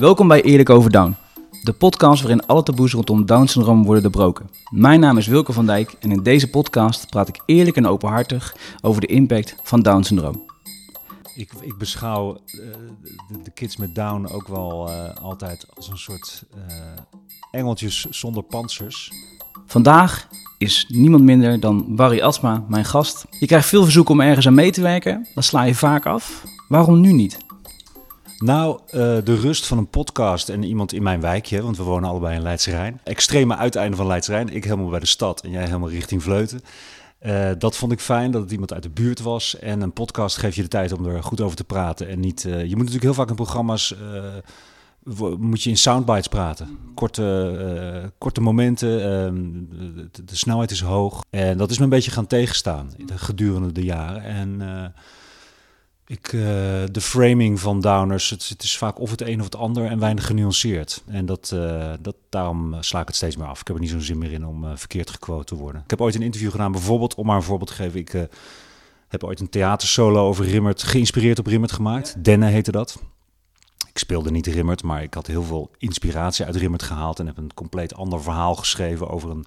Welkom bij Eerlijk Over Down, de podcast waarin alle taboes rondom Down-syndroom worden doorbroken. Mijn naam is Wilke van Dijk en in deze podcast praat ik eerlijk en openhartig over de impact van Down-syndroom. Ik, ik beschouw eh, de, de kids met Down ook wel eh, altijd als een soort eh, engeltjes zonder panzers. Vandaag is niemand minder dan Barry Asma mijn gast. Je krijgt veel verzoeken om ergens aan mee te werken, dat sla je vaak af. Waarom nu niet? Nou, eh, de rust van een podcast en iemand in mijn wijkje, want we wonen allebei in Leidse Rijn. Extreme uiteinde van Leidse Rijn. Ik helemaal bij de stad en jij helemaal richting Vleuten. Eh, dat vond ik fijn, dat het iemand uit de buurt was. En een podcast geeft je de tijd om er goed over te praten. En niet, eh, je moet natuurlijk heel vaak in programma's, moet je in soundbites praten. Korte, korte momenten, ehm, de, de snelheid is hoog. En dat is me een beetje gaan tegenstaan gedurende de jaren. En ik, eh, de framing van downers, het, het is vaak of het een of het ander en weinig genuanceerd. En dat, eh, dat, daarom sla ik het steeds meer af. Ik heb er niet zo'n zin meer in om eh, verkeerd gequote te worden. Ik heb ooit een interview gedaan, bijvoorbeeld, om maar een voorbeeld te geven. Ik eh, heb ooit een theatersolo over Rimmert, geïnspireerd op Rimmert gemaakt. Denne heette dat. Ik speelde niet Rimmert, maar ik had heel veel inspiratie uit Rimmert gehaald en heb een compleet ander verhaal geschreven over een,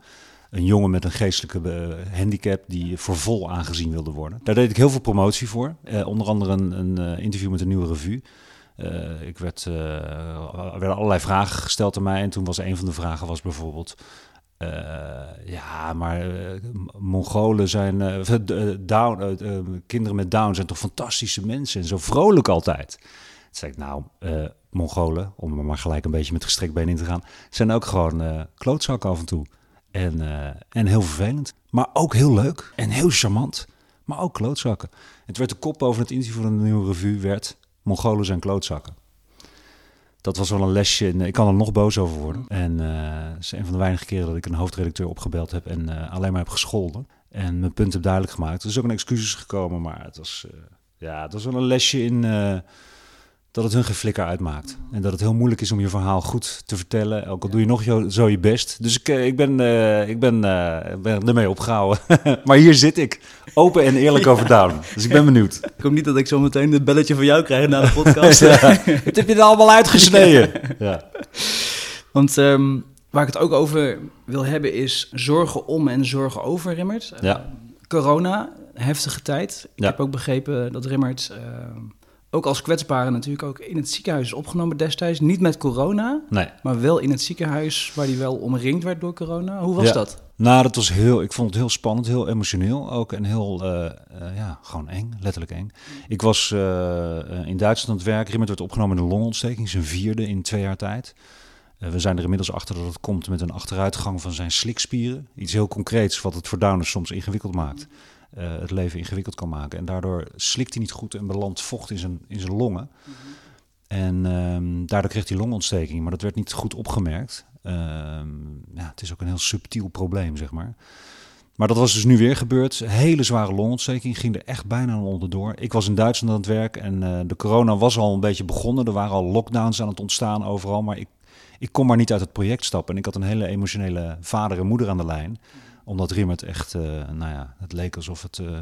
een jongen met een geestelijke eh, handicap die voor vol aangezien wilde worden. Daar deed ik heel veel promotie voor. Eh, onder andere een, eh, interview met een nieuwe revue. Ik werd, er werden allerlei vragen gesteld aan mij en toen was een van de vragen was bijvoorbeeld... ja, maar Mongolen zijn, down, kinderen met Down zijn toch fantastische mensen en zo vrolijk altijd. Toen zei ik, nou, Mongolen, om maar gelijk een beetje met gestrekt been in te gaan, zijn ook gewoon eh klootzakken af en toe. En, eh, en heel vervelend. Maar ook heel leuk en heel charmant. Maar ook klootzakken. Het werd de kop over het interview van de nieuwe revue werd... Mongolen zijn klootzakken. Dat was wel een lesje. In, ik kan er nog boos over worden. En eh, het is een van de weinige keren dat ik een hoofdredacteur opgebeld heb... en eh, alleen maar heb gescholden. En mijn punt heb duidelijk gemaakt. Er is ook een excuses gekomen, maar het was, eh, ja, het was wel een lesje in... dat het hun geen flikker uitmaakt. En dat het heel moeilijk is om je verhaal goed te vertellen. Ook al doe je nog zo je best. Dus ik, eh, ik, ben, eh, ik ben, eh, ben ermee opgehouden. maar hier zit ik. Open en eerlijk over down. Dus ik ben benieuwd. Ik hoop niet dat ik zo meteen het belletje van jou krijg na de podcast. Ja, het heb je er allemaal uitgesneden. Ja. Want ehm, waar ik het ook over wil hebben is zorgen om en zorgen over Rimmert. Eh, Ja. Corona, heftige tijd. Ik heb ook begrepen dat Rimmert, eh, ook als kwetsbare natuurlijk, ook in het ziekenhuis is opgenomen destijds. Niet met corona, Nee. maar wel in het ziekenhuis waar hij wel omringd werd door corona. Hoe was Ja. dat? Nou, dat was heel, ik vond het heel spannend, heel emotioneel ook en heel, eh, eh, ja, gewoon eng, letterlijk eng. Ik was eh, in Duitsland aan het werk. Rimmert werd opgenomen met een longontsteking, zijn vierde in twee jaar tijd. We zijn er inmiddels achter dat het komt met een achteruitgang van zijn slikspieren. Iets heel concreets wat het voor Downers soms ingewikkeld maakt. Eh, het leven ingewikkeld kan maken. En daardoor slikt hij niet goed en belandt vocht in zijn, in zijn longen. En ehm, daardoor kreeg hij longontsteking, maar dat werd niet goed opgemerkt. Ehm, ja, het is ook een heel subtiel probleem, zeg maar. Maar dat was dus nu weer gebeurd. Hele zware longontsteking, ging er echt bijna onderdoor. Ik was in Duitsland aan het werk en eh, de corona was al een beetje begonnen. Er waren al lockdowns aan het ontstaan overal, maar ik, ik kon maar niet uit het project stappen. En ik had een hele emotionele vader en moeder aan de lijn. Omdat Rimmert echt, eh, nou ja, het leek alsof het... eh,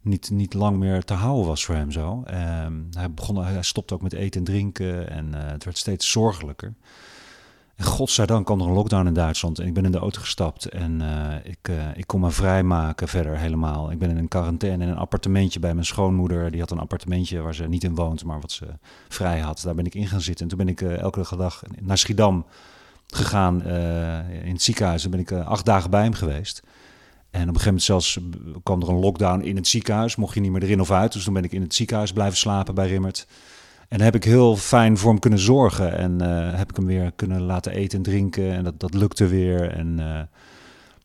niet, niet lang meer te houden was voor hem zo. Ehm, hij, begon, hij stopte ook met eten en drinken en eh, het werd steeds zorgelijker. En godzijdank kwam er een lockdown in Duitsland en ik ben in de auto gestapt en ik, ik kon me vrijmaken verder helemaal. Ik ben in een quarantaine in een appartementje bij mijn schoonmoeder. Die had een appartementje waar ze niet in woont, maar wat ze vrij had. Daar ben ik in gaan zitten en toen ben ik elke dag naar Schiedam gegaan eh, in het ziekenhuis. Daar ben ik eh, acht dagen bij hem geweest. En op een gegeven moment zelfs kwam er een lockdown in het ziekenhuis. Mocht je niet meer erin of uit. Dus toen ben ik in het ziekenhuis blijven slapen bij Rimmert. En heb ik heel fijn voor hem kunnen zorgen. En eh, heb ik hem weer kunnen laten eten en drinken. En dat, dat lukte weer. En,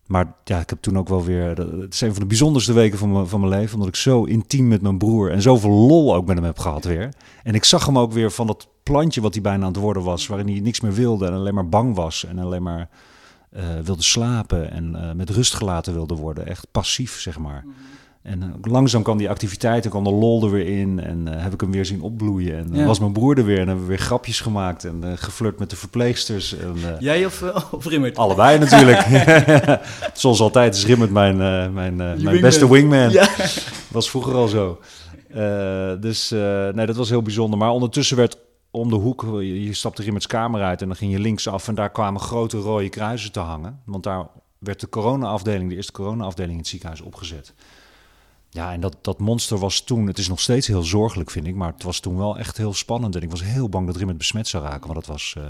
maar ja, ik heb toen ook wel weer... Het is een van de bijzonderste weken van van mijn leven. Omdat ik zo intiem met mijn broer en zoveel lol ook met hem heb gehad weer. En ik zag hem ook weer van dat plantje wat hij bijna aan het worden was. Waarin hij niks meer wilde en alleen maar bang was. En alleen maar eh, wilde slapen en eh, met rust gelaten wilde worden. Echt passief, zeg maar. En eh, langzaam kwam die activiteit, en kwam de lol er weer in. En heb ik hem weer zien opbloeien. En Ja. was mijn broer er weer. En hebben we weer grapjes gemaakt. En geflirt met de verpleegsters. En, Jij of, of Rimmert? Allebei natuurlijk. Zoals altijd is Rimmert mijn, mijn, mijn wingman. beste wingman. Ja. Was vroeger al zo. Dus nee, dat was heel bijzonder. Maar ondertussen werd om de hoek, je, je stapte Rimmerts kamer uit en dan ging je linksaf en daar kwamen grote rode kruisen te hangen. Want daar werd de corona-afdeling, de eerste corona-afdeling in het ziekenhuis opgezet. Ja, en dat, dat monster was toen, het is nog steeds heel zorgelijk vind ik, maar het was toen wel echt heel spannend. En ik was heel bang dat Rimmert besmet zou raken, want dat was uh,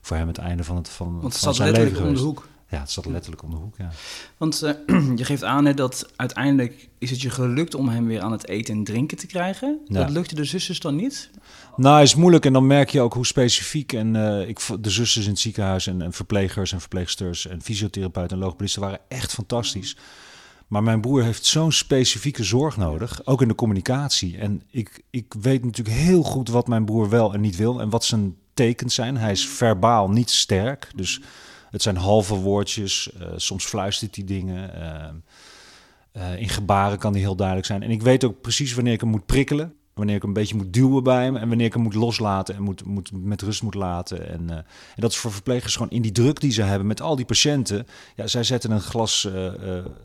voor hem het einde van, het, van, Want het van zat zijn letterlijk leven om de geweest. hoek. Ja, het zat letterlijk om de hoek, ja. Want eh, je geeft aan hè, dat uiteindelijk is het je gelukt om hem weer aan het eten en drinken te krijgen. Ja. Dat lukte de zusters dan niet? Nou, is moeilijk en dan merk je ook hoe specifiek. En eh, ik, de zusters in het ziekenhuis en, en verplegers en verpleegsters en fysiotherapeuten en logopedisten waren echt fantastisch. Maar mijn broer heeft zo'n specifieke zorg nodig, ook in de communicatie. En ik, ik weet natuurlijk heel goed wat mijn broer wel en niet wil en wat zijn tekens zijn. Hij is verbaal niet sterk, dus het zijn halve woordjes. eh, soms fluistert hij dingen. eh, eh, in gebaren kan hij heel duidelijk zijn. En ik weet ook precies wanneer ik hem moet prikkelen. Wanneer ik een beetje moet duwen bij hem. En wanneer ik hem moet loslaten en moet, moet, met rust moet laten. En, en dat is voor verplegers gewoon in die druk die ze hebben met al die patiënten. Ja, zij zetten een glas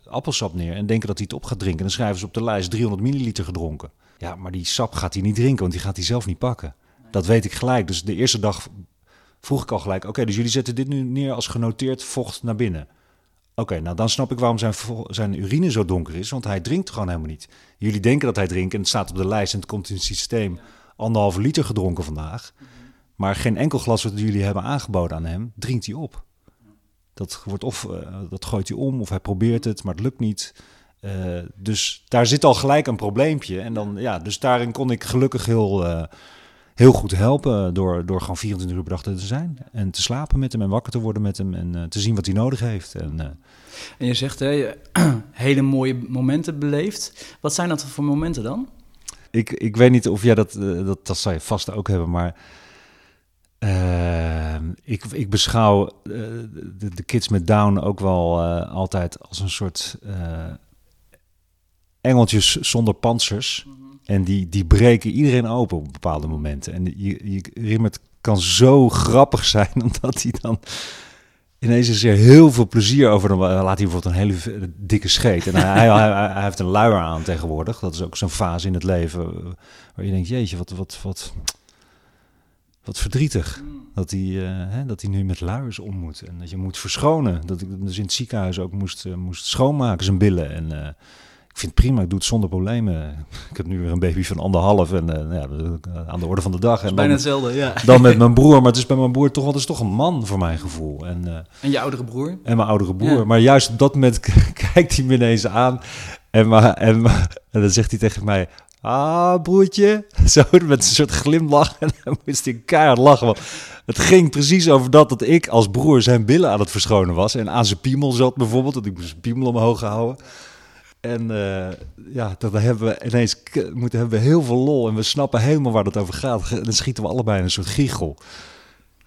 appelsap neer en denken dat hij het op gaat drinken. En dan schrijven ze op de lijst 300 milliliter gedronken. Ja, maar die sap gaat hij niet drinken, want die gaat hij zelf niet pakken. Dat weet ik gelijk. Dus de eerste dag vroeg ik al gelijk... Oké, dus jullie zetten dit nu neer als genoteerd vocht naar binnen. Oké, nou dan snap ik waarom zijn, zijn urine zo donker is, want hij drinkt gewoon helemaal niet. Jullie denken dat hij drinkt en het staat op de lijst en het komt in het systeem. Anderhalve liter gedronken vandaag. Maar geen enkel glas wat jullie hebben aangeboden aan hem, drinkt hij op. Dat, wordt of, eh, dat gooit hij om of hij probeert het, maar het lukt niet. Eh, dus daar zit al gelijk een probleempje. En dan, ja, dus daarin kon ik gelukkig heel, eh, heel goed helpen door, door gewoon 24 uur per dag te zijn. En te slapen met hem en wakker te worden met hem en eh, te zien wat hij nodig heeft. En, eh, En je zegt, hè, je- hele mooie momenten beleefd. Wat zijn dat voor momenten dan? Ik, ik weet niet of jij dat, eh, dat, dat zal je vast ook hebben, maar eh, ik, ik beschouw de, de kids met Down ook wel altijd als een soort engeltjes zonder panzers. En die, die breken iedereen open op bepaalde momenten. En je, je, Rimmert kan zo grappig zijn, omdat hij dan ineens is heel veel plezier over. Dan laat hij bijvoorbeeld een hele dikke scheet. En hij, hij, heeft een luier aan tegenwoordig. Dat is ook zo'n fase in het leven eh, waar je denkt, jeetje, wat, wat, wat, wat verdrietig. Dat hij, eh, hè, dat hij nu met luiers om moet. En dat je moet verschonen. Dat ik dus in het ziekenhuis ook moest, eh, moest schoonmaken, zijn billen. En vind het prima, ik doe het zonder problemen. Ik heb nu weer een baby van anderhalf en eh, nou ja, aan de orde van de dag. En Bijna dan, hetzelfde, ja. dan met mijn broer, maar het is bij mijn broer toch wel, is toch een man voor mijn gevoel. En, eh, En je oudere broer? en mijn oudere broer. Ja. Maar juist op dat moment kijkt hij me ineens aan. En, maar, en, en dan zegt hij tegen mij... Ah, broertje. Zo met een soort glimlach. En dan moest hij keihard lachen. Want het ging precies over dat, dat ik als broer zijn billen aan het verschonen was. En aan zijn piemel zat bijvoorbeeld. Dat ik zijn piemel omhoog houden. En eh, ja, dan hebben we ineens moeten hebben we heel veel lol. En we snappen helemaal waar het over gaat. Dan schieten we allebei in een soort giechel.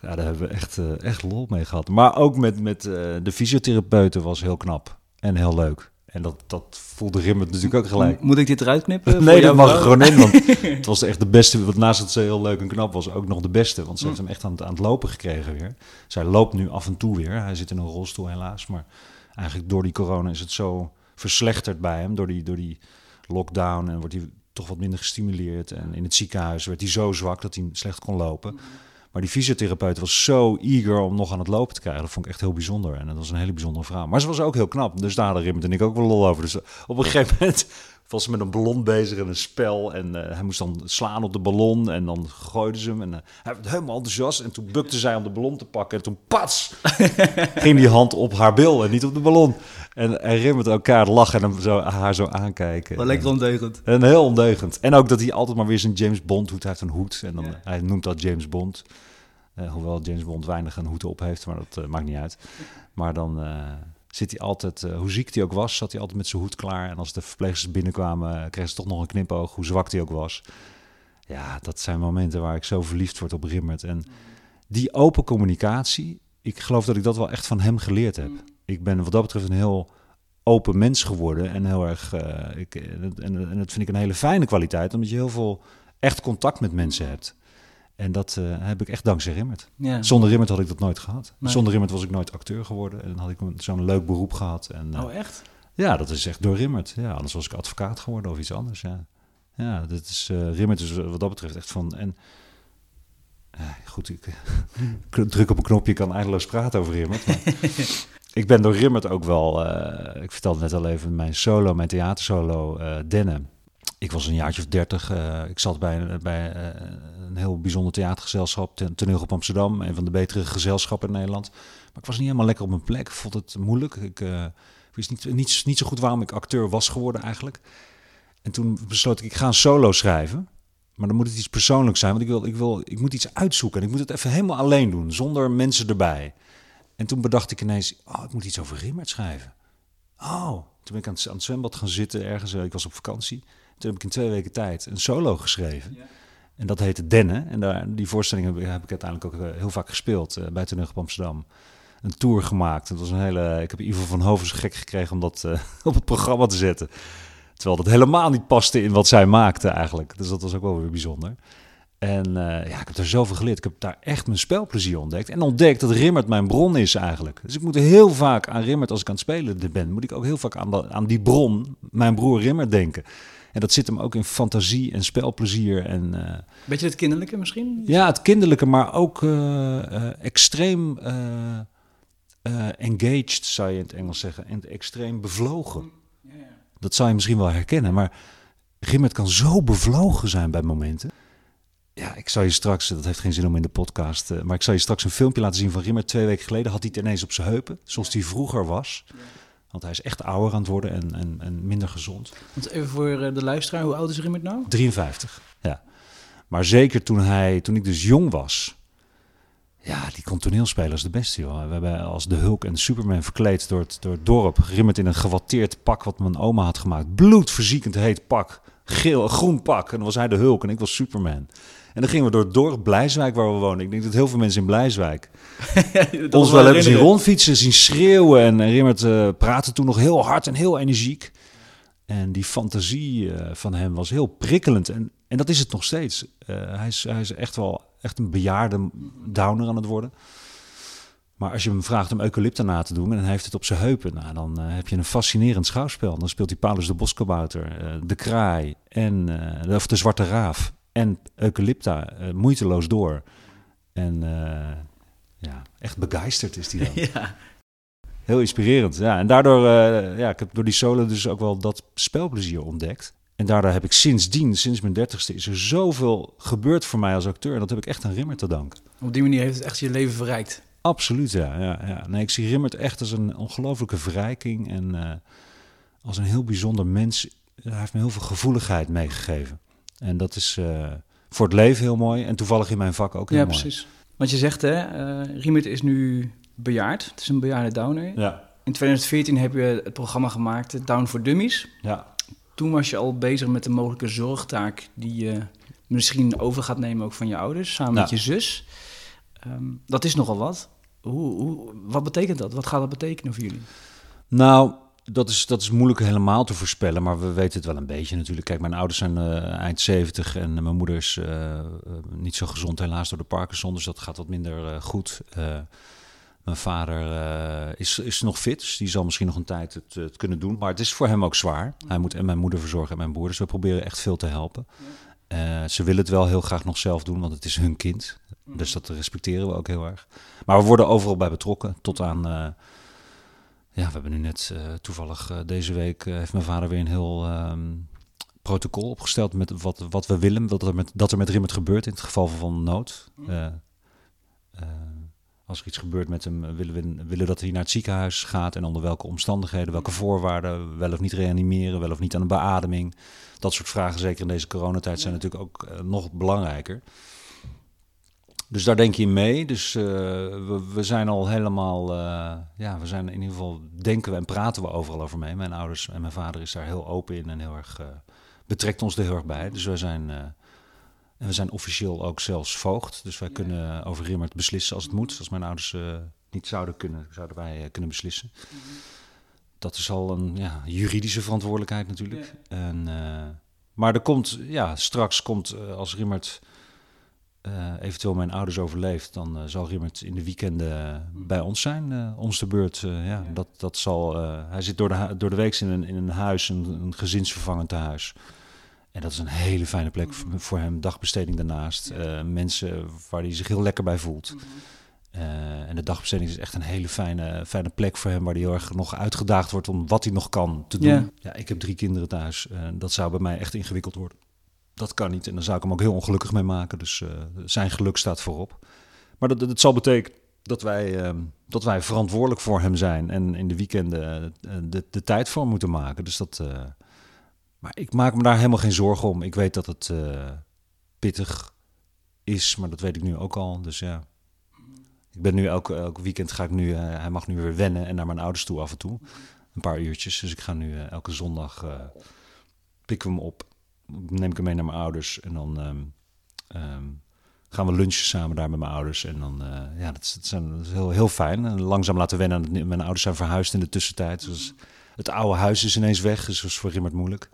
Ja, daar hebben we echt, eh, echt lol mee gehad. Maar ook met, met eh, de fysiotherapeuten was heel knap en heel leuk. En dat, dat voelde Rimmert natuurlijk ook gelijk. Moet ik dit eruit knippen? Nee, dat mag vrouw? gewoon in. Want het was echt de beste. Want naast dat ze heel leuk en knap was, ook nog de beste. Want ze heeft hem echt aan het, aan het lopen gekregen weer. Zij loopt nu af en toe weer. Hij zit in een rolstoel helaas. Maar eigenlijk door die corona is het zo verslechterd bij hem. Door die, door die lockdown. En wordt hij toch wat minder gestimuleerd. En in het ziekenhuis werd hij zo zwak dat hij slecht kon lopen. Maar die fysiotherapeut was zo eager om nog aan het lopen te krijgen. Dat vond ik echt heel bijzonder. En dat was een hele bijzondere vrouw. Maar ze was ook heel knap. Dus daar hadden Rimmert en ik ook wel lol over. Dus op een gegeven moment was ze met een ballon bezig en een spel. En eh, hij moest dan slaan op de ballon. En dan gooide ze hem. En eh, hij werd helemaal enthousiast. En toen bukte zij om de ballon te pakken. En toen pats! ging die hand op haar bil en niet op de ballon. En, en Rimmert elkaar lachen en hem zo, haar zo aankijken. Wel lekker ondeugend. En heel ondeugend. En ook dat hij altijd maar weer zijn James Bond hoed. Hij heeft een hoed en dan, Ja. hij noemt dat James Bond. Eh, hoewel James Bond weinig een hoed op heeft, maar dat eh, maakt niet uit. Maar dan eh, zit hij altijd, eh, hoe ziek hij ook was, zat hij altijd met zijn hoed klaar. En als de verpleegsters binnenkwamen, eh, kreeg ze toch nog een knipoog, hoe zwak hij ook was. Ja, dat zijn momenten waar ik zo verliefd word op Rimmert. En die open communicatie, ik geloof dat ik dat wel echt van hem geleerd heb. Ik ben wat dat betreft een heel open mens geworden en heel erg, eh, ik, en, en dat vind ik een hele fijne kwaliteit, omdat je heel veel echt contact met mensen hebt. En dat eh, heb ik echt dankzij Rimmert. Ja. Zonder Rimmert had ik dat nooit gehad. Nee. Zonder Rimmert was ik nooit acteur geworden. En dan had ik zo'n leuk beroep gehad. En, eh, Oh, echt? ja, dat is echt door Rimmert. Ja, anders was ik advocaat geworden of iets anders. Ja, ja dat is, eh Rimmert is wat dat betreft echt van... En goed, ik druk op een knopje, kan eindeloos praten over Rimmert. Maar ik ben door Rimmert ook wel, ik vertelde net al even mijn solo, mijn theatersolo, Dennen. Ik was een jaartje of dertig. eh, ik zat bij, een- bij eh, een heel bijzonder theatergezelschap, ten, Toneelgroep Amsterdam, een van de betere gezelschappen in Nederland. Maar ik was niet helemaal lekker op mijn plek. Vond het moeilijk. Ik eh, wist niet, niet, niet zo goed waarom ik acteur was geworden eigenlijk. En toen besloot ik, ik ga een solo schrijven. Maar dan moet het iets persoonlijks zijn, want ik, wil, ik, wil, ik moet iets uitzoeken. En ik moet het even helemaal alleen doen, zonder mensen erbij. En toen bedacht ik ineens, oh, ik moet iets over Rimmert schrijven. Oh, toen ben ik aan het, zwembad gaan zitten ergens. Ik was op vakantie. Toen heb ik in twee weken tijd een solo geschreven. En dat heette Dennen. En daar, die voorstelling heb, ik- heb ik uiteindelijk ook eh, heel vaak gespeeld eh, bij Toneel op Amsterdam. Een tour gemaakt. Het was een hele, ik heb Ivo van Hoven zo gek gekregen om dat eh, op het programma te zetten. Terwijl dat helemaal niet paste in wat zij maakte eigenlijk. Dus dat was ook wel weer bijzonder. En ja, ik heb daar zoveel geleerd. Ik heb daar echt mijn spelplezier ontdekt. En ontdekt dat Rimmert mijn bron is eigenlijk. Dus ik moet heel vaak aan Rimmert, als ik aan het spelen ben, moet ik ook heel vaak aan, dat- aan die bron, mijn broer Rimmert, denken. En dat zit hem ook in fantasie en spelplezier. En eh, Beetje het kinderlijke misschien? ja, het kinderlijke, maar ook eh, eh, extreem engaged, zou je in het Engels zeggen. En extreem bevlogen. Dat zou je misschien wel herkennen. Maar Rimmert kan zo bevlogen zijn bij momenten. Ja, ik zal je straks, dat heeft geen zin om in de podcast, maar ik zal je straks een filmpje laten zien van Rimmert. Twee weken geleden had hij het ineens op zijn heupen, zoals hij vroeger was. Want hij is echt ouder aan het worden en, en, en minder gezond. Want even voor eh, de luisteraar, hoe oud is Rimmert nou? 53, ja. Maar zeker toen, hij, toen ik dus jong was, ja, die kon toneelspelen als de beste, joh. We hebben als de Hulk en Superman verkleed door het, door het dorp. Rimmert in een gewatteerd pak wat mijn oma had gemaakt. Bloedverziekend heet pak. Geel, groen pak. En dan was hij de Hulk en ik was Superman. En dan gingen we door het dorp Blijswijk waar we wonen. Ik denk dat heel veel mensen in Blijswijk ons we wel hebben zien rondfietsen, zien schreeuwen. En Rimmert eh, praatte toen nog heel hard en heel energiek. En die fantasie eh, van hem was heel prikkelend. En, en dat is het nog steeds. Eh, hij, is, hij is echt wel echt een bejaarde downer aan het worden. Maar als je hem vraagt om eucalypta na te doen en hij heeft het op zijn heupen, nou, dan heb je een fascinerend schouwspel. Dan speelt hij Paulus de Boskabouter, de kraai en of de zwarte raaf en eucalypta eh, moeiteloos door. En eh, ja, echt begeisterd is hij dan. Ja. Heel inspirerend. Ja, en daardoor, eh, ja, ik heb door die solo dus ook wel dat spelplezier ontdekt. En daardoor heb ik sindsdien, sinds mijn dertigste, is er zoveel gebeurd voor mij als acteur. En dat heb ik echt aan Rimmert te danken. Op die manier heeft het echt je leven verrijkt. Absoluut, ja. ja, ja. Nee, ik zie Rimmert echt als een ongelofelijke verrijking en als een heel bijzonder mens. Hij heeft me heel veel gevoeligheid meegegeven. En dat is eh, voor het leven heel mooi en toevallig in mijn vak ook heel Ja, mooi. precies. Want je zegt, hè, eh Riemert is nu bejaard. Het is een bejaarde downer. Ja, In 2014 heb je het programma gemaakt, eh, Down for Dummies. ja. Toen was je al bezig met de mogelijke zorgtaak die je misschien over gaat nemen ook van je ouders, samen met je zus. Ehm, dat is nogal wat. Hoe, hoe, wat betekent dat? Wat gaat dat betekenen voor jullie? Nou, dat is, dat is moeilijk helemaal te voorspellen, maar we weten het wel een beetje natuurlijk. Kijk, mijn ouders zijn eh, eind 70 en mijn moeder is eh, eh, niet zo gezond helaas door de Parkinson, dus dat gaat wat minder goed. Mijn vader is, is nog fit, dus die zal misschien nog een tijd het, het kunnen doen. Maar het is voor hem ook zwaar. Hij moet en mijn moeder verzorgen en mijn broer, dus we proberen echt veel te helpen. Ze willen het wel heel graag nog zelf doen, want het is hun kind. Dus dat respecteren we ook heel erg. Maar we worden overal bij betrokken, tot aan... ja, we hebben nu net eh, toevallig eh, deze week eh, heeft mijn vader weer een heel ehm, protocol opgesteld met wat, wat we willen, wat er met, dat er met Rimmert gebeurt in het geval van nood. Eh, als er iets gebeurt met hem, willen we willen dat hij naar het ziekenhuis gaat en onder welke omstandigheden, welke voorwaarden, wel of niet reanimeren, wel of niet aan de beademing. Dat soort vragen, zeker in deze coronatijd, zijn natuurlijk ook nog belangrijker. Dus daar denk je mee. Dus eh, we, we zijn al helemaal, eh, ja, we zijn in ieder geval, denken we en praten we overal over mee. Mijn ouders en mijn vader is daar heel open in en heel erg, eh, betrekt ons er heel erg bij. Dus wij zijn, en we zijn officieel ook zelfs voogd. Dus wij kunnen over Rimmert beslissen als het moet. Als mijn ouders niet zouden kunnen, zouden wij kunnen beslissen. Dat is al een ja, juridische verantwoordelijkheid natuurlijk. En, maar er komt, ja, straks komt als Rimmert eh, eventueel mijn ouders overleeft, dan eh, zal Rimmert in de weekenden bij ons zijn, eh ons de beurt. eh, ja, Dat, dat zal, eh, hij zit door de, door de week in een, in een huis, een, een gezinsvervangend huis. En dat is een hele fijne plek voor, voor hem. Dagbesteding daarnaast. Eh, mensen waar hij zich heel lekker bij voelt. Eh, en de dagbesteding is echt een hele fijne, fijne plek voor hem, waar hij heel erg nog uitgedaagd wordt om wat hij nog kan te doen. Ja. Ja, ik heb drie kinderen thuis. dat zou bij mij echt ingewikkeld worden. Dat kan niet. En dan zou ik hem ook heel ongelukkig mee maken. Dus eh, zijn geluk staat voorop. Maar dat, dat zal betekenen dat wij, eh, dat wij verantwoordelijk voor hem zijn. En in de weekenden eh, de, de tijd voor moeten maken. Dus dat. eh, maar ik maak me daar helemaal geen zorgen om. Ik weet dat het pittig is, maar dat weet ik nu ook al. Dus ja. Ik ben nu elke, elk weekend ga ik nu, hij mag nu weer wennen en naar mijn ouders toe af en toe. Een paar uurtjes. Dus ik ga nu elke zondag pikken we hem op. Neem ik hem mee naar mijn ouders. En dan ehm, ehm, gaan we lunchen samen daar met mijn ouders. En dan, eh, ja, dat zijn, dat is heel, heel fijn. En langzaam laten wennen. Mijn ouders zijn verhuisd in de tussentijd. Dus het oude huis is ineens weg. Dus dat is voor Rimmert moeilijk.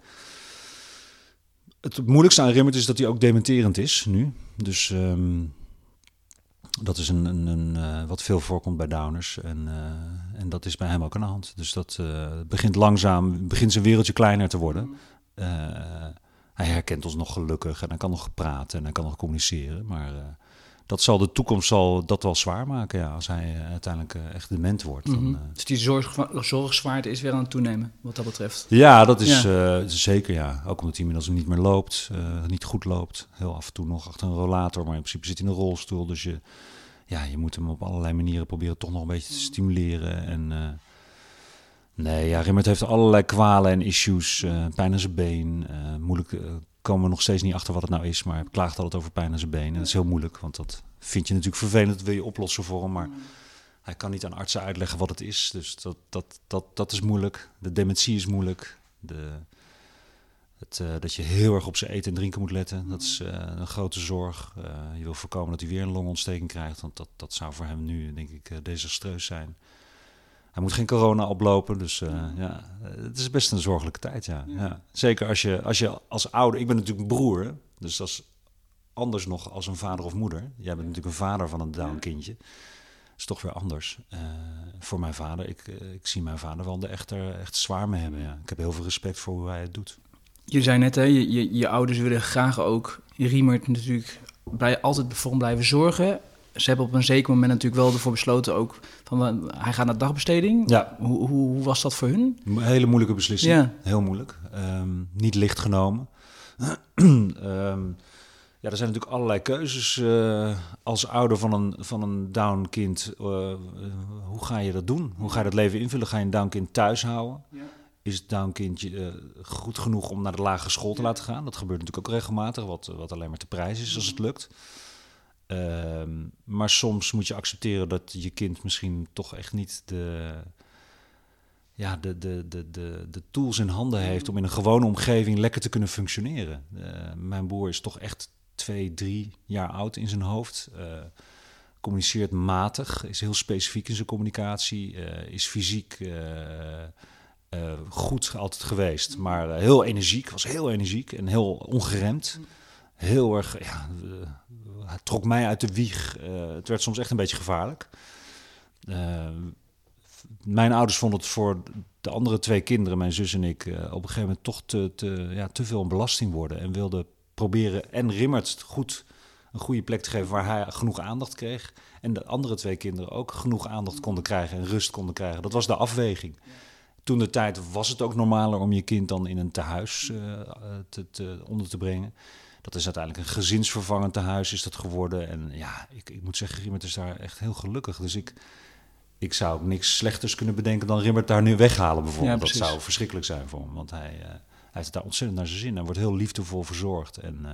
Het moeilijkste aan Rimmert is dat hij ook dementerend is nu. Dus ehm, dat is een, een, een, eh, wat veel voorkomt bij downers. En, eh, en dat is bij hem ook aan de hand. Dus dat begint langzaam, begint zijn wereldje kleiner te worden. Eh, hij herkent ons nog gelukkig en hij kan nog praten en hij kan nog communiceren. Maar eh, dat zal de toekomst zal dat wel zwaar maken ja, als hij eh, uiteindelijk eh, echt dement wordt. Dan, Mhm. Dus die zorg, zorgzwaarte is weer aan het toenemen, wat dat betreft. ja, dat is Ja. zeker ja. Ook omdat hij inmiddels niet meer loopt, niet goed loopt. Heel af en toe nog achter een rollator, maar in principe zit hij in een rolstoel. Dus je, ja, je moet hem op allerlei manieren proberen toch nog een beetje te stimuleren. En nee, ja, Rimmert heeft allerlei kwalen en issues. eh, pijn aan zijn been. eh, moeilijk eh, komen we nog steeds niet achter wat het nou is, maar hij klaagt altijd over pijn aan zijn been. En dat is heel moeilijk, want dat vind je natuurlijk vervelend. Dat wil je oplossen voor hem, maar hij kan niet aan artsen uitleggen wat het is. Dus dat, dat, dat, dat is moeilijk. De dementie is moeilijk. De, het, dat je heel erg op zijn eten en drinken moet letten. Dat is een grote zorg. Je wil voorkomen dat hij weer een longontsteking krijgt. Want dat, dat zou voor hem nu, denk ik, desastreus zijn. Hij moet geen corona oplopen. Dus eh, ja, eh, het is best een zorgelijke tijd, ja. ja. Zeker als je, als je als ouder... Ik ben natuurlijk een broer, dus dat is anders nog als een vader of moeder. Jij bent natuurlijk een vader van een down kindje is toch weer anders. Eh, voor mijn vader, ik, eh, ik zie mijn vader wel de echt, er echt zwaar mee hebben. Ja. Ik heb heel veel respect voor hoe hij het doet. Je zei net, hè, je, je, je ouders willen graag ook Riemert natuurlijk blij, altijd voor hem blijven zorgen. Ze hebben op een zeker moment natuurlijk wel ervoor besloten ook van hij gaat naar dagbesteding. Ja. Hoe, hoe, hoe was dat voor hun? Een hele moeilijke beslissing. Ja. Heel moeilijk. Ehm, niet licht genomen. Ehm, ja, er zijn natuurlijk allerlei keuzes eh, als ouder van een, van een down kind. eh, hoe ga je dat doen? Hoe ga je dat leven invullen? Ga je een down kind thuis houden? Is het down kindje eh, goed genoeg om naar de lagere school te laten gaan? Dat gebeurt natuurlijk ook regelmatig, wat, wat alleen maar te prijs is als het lukt. Ehm, maar soms moet je accepteren dat je kind misschien toch echt niet de, ja, de, de, de, de, de tools in handen heeft om in een gewone omgeving lekker te kunnen functioneren. Eh, mijn broer is toch echt twee, drie jaar oud in zijn hoofd. eh, communiceert matig, is heel specifiek in zijn communicatie, eh, is fysiek goed altijd geweest, maar heel energiek, was heel energiek en heel ongeremd. Heel erg, ja, eh, hij trok mij uit de wieg. Eh, het werd soms echt een beetje gevaarlijk. Eh, mijn ouders vonden het voor de andere twee kinderen, mijn zus en ik, op een gegeven moment toch te, te, ja, te veel een belasting worden. En wilden proberen en Rimmert goed een goede plek te geven waar hij genoeg aandacht kreeg. En de andere twee kinderen ook genoeg aandacht konden krijgen en rust konden krijgen. Dat was de afweging. Toen de tijd was het ook normaler om je kind dan in een tehuis eh, te, te, onder te brengen. Dat is uiteindelijk een gezinsvervangend tehuis is dat geworden. En ja, ik, ik moet zeggen, Rimmert is daar echt heel gelukkig. Dus ik, ik zou ook niks slechters kunnen bedenken dan Rimmert daar nu weghalen bijvoorbeeld. Ja, dat zou verschrikkelijk zijn voor hem. Want hij, eh, hij heeft daar ontzettend naar zijn zin. Hij wordt heel liefdevol verzorgd. En, eh,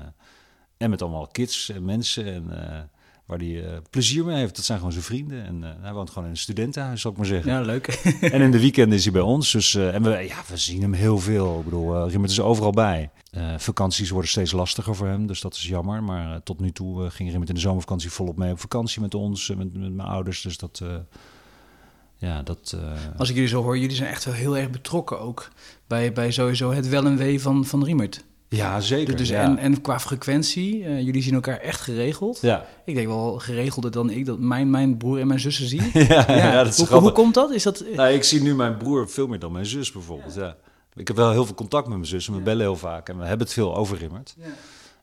en met allemaal kids en mensen. En, eh, waar hij eh, plezier mee heeft. Dat zijn gewoon zijn vrienden. En eh, hij woont gewoon in een studentenhuis, zou ik maar zeggen. Ja, leuk. En in de weekenden is hij bij ons. Dus, eh, en we, ja, we zien hem heel veel. Ik bedoel, Rimmert is overal bij. Vakanties worden steeds lastiger voor hem, dus dat is jammer. Maar tot nu toe ging Rimmert in de zomervakantie volop mee op vakantie met ons, met, met mijn ouders. Dus dat, ja, dat... Als ik jullie zo hoor, jullie zijn echt wel heel erg betrokken ook bij, bij sowieso het wel en wee van, van Riemert. Ja, zeker. Dus, ja. En, en qua frequentie, uh, jullie zien elkaar echt geregeld. Ja. Ik denk wel geregelder dan ik dat mijn, mijn broer en mijn zussen zie. ja, ja, ja, dat is hoe, hoe komt dat? Is dat... Nou, ik zie nu mijn broer veel meer dan mijn zus bijvoorbeeld. Ja. Ik heb wel heel veel contact met mijn zus en we bellen heel vaak. En we hebben het veel over Rimmert. Ja. En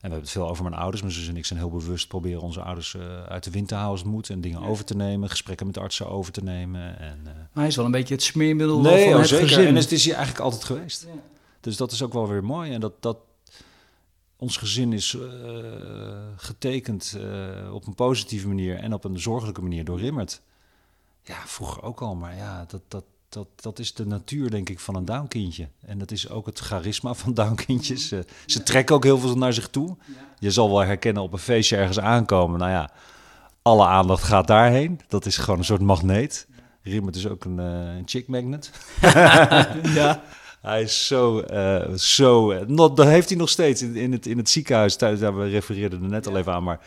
we hebben het veel over mijn ouders. Mijn zus en ik zijn heel bewust proberen onze ouders eh, uit de wind te houden als het moet. En dingen over te nemen, gesprekken met artsen over te nemen. En, eh, Maar hij is wel een beetje het smeermiddel nee, van oh, het zeker. gezin. En het is hier eigenlijk altijd geweest. Ja. Dus dat is ook wel weer mooi. En dat, dat ons gezin is eh, getekend eh, op een positieve manier en op een zorgelijke manier door Rimmert. Ja, vroeger ook al, maar ja, dat, dat, dat, dat is de natuur, denk ik, van een downkindje. En dat is ook het charisma van downkindjes. Ze ze trekken ook heel veel naar zich toe. Je zal wel herkennen op een feestje ergens aankomen. Nou ja, alle aandacht gaat daarheen. Dat is gewoon een soort magneet. Rimmert is ook een, eh, een chick magnet. ja. Hij is zo, eh, zo nog- dat heeft hij nog steeds in, in, het, in het ziekenhuis. Thuis, ja, we refereerden er net al even aan, maar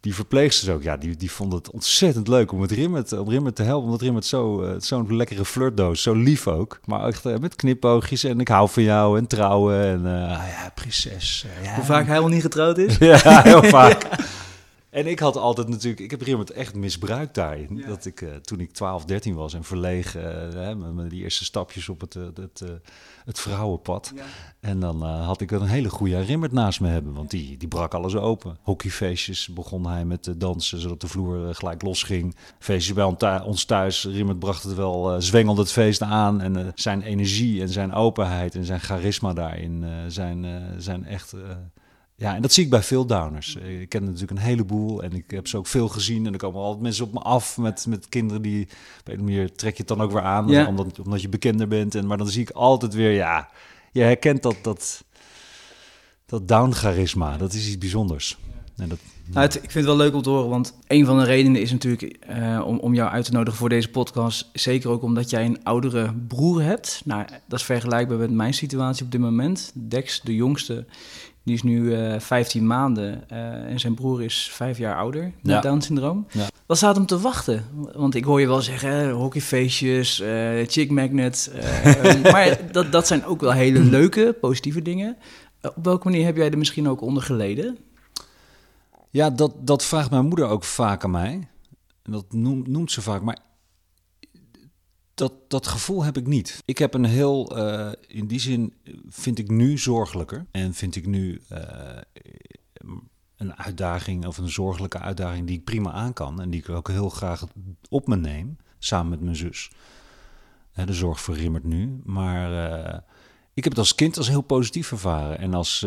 die verpleegsters ook, ja, die, die vonden het ontzettend leuk om het Rimmert, om Rimmert te helpen. Omdat Rimmert zo, eh, zo'n lekkere flirtdoos, zo lief ook. Maar echt eh, met knipoogjes en ik hou van jou en trouwen en ja, prinses. ja. Hoe vaak hij wel niet getrouwd is? Ja, heel vaak. En ik had altijd natuurlijk, ik heb Rimmert echt misbruikt daarin. Ja. Dat ik toen ik 12, 13 was en verlegen, hè, met, met die eerste stapjes op het, het, het vrouwenpad. En dan eh, had ik een hele goede Rimmert naast me hebben, want die, die brak alles open. Hockeyfeestjes begon hij met eh, dansen, zodat de vloer eh, gelijk losging. Feestjes bij ons thuis, Rimmert bracht het wel, zwengelde het feest aan. En zijn energie en zijn openheid en zijn charisma daarin zijn, zijn echt... ja, en dat zie ik bij veel downers. Eh, Ik ken natuurlijk een heleboel en ik heb ze ook veel gezien. En er komen altijd mensen op me af met, met kinderen die... Op een manier trek je het dan ook weer aan, Ja. omdat, omdat je bekender bent. En, maar dan zie ik altijd weer, ja, je herkent dat, dat, dat down-charisma. Dat is iets bijzonders. En dat, Nou, het- ik vind het wel leuk om te horen, want een van de redenen is natuurlijk eh, om, om jou uit te nodigen voor deze podcast. Zeker ook omdat jij een oudere broer hebt. Nou, dat is vergelijkbaar met mijn situatie op dit moment. Dex, de jongste, die is nu eh 15 maanden eh, en zijn broer is vijf jaar ouder met Ja. Down-syndroom. Ja. Wat staat hem te wachten? Want ik hoor je wel zeggen, hockeyfeestjes, eh chick magnet. eh, maar dat, dat zijn ook wel hele leuke, positieve dingen. Eh, op welke manier heb jij er misschien ook onder geleden? Ja, dat, dat vraagt mijn moeder ook vaak aan mij. En dat noemt, noemt ze vaak, maar dat, dat gevoel heb ik niet. Ik heb een heel, eh, in die zin vind ik nu zorgelijker. En vind ik nu eh, een uitdaging of een zorgelijke uitdaging die ik prima aan kan. En die ik ook heel graag op me neem, samen met mijn zus. De zorg voor Rimmert nu. Maar eh, ik heb het als kind als heel positief ervaren. En als,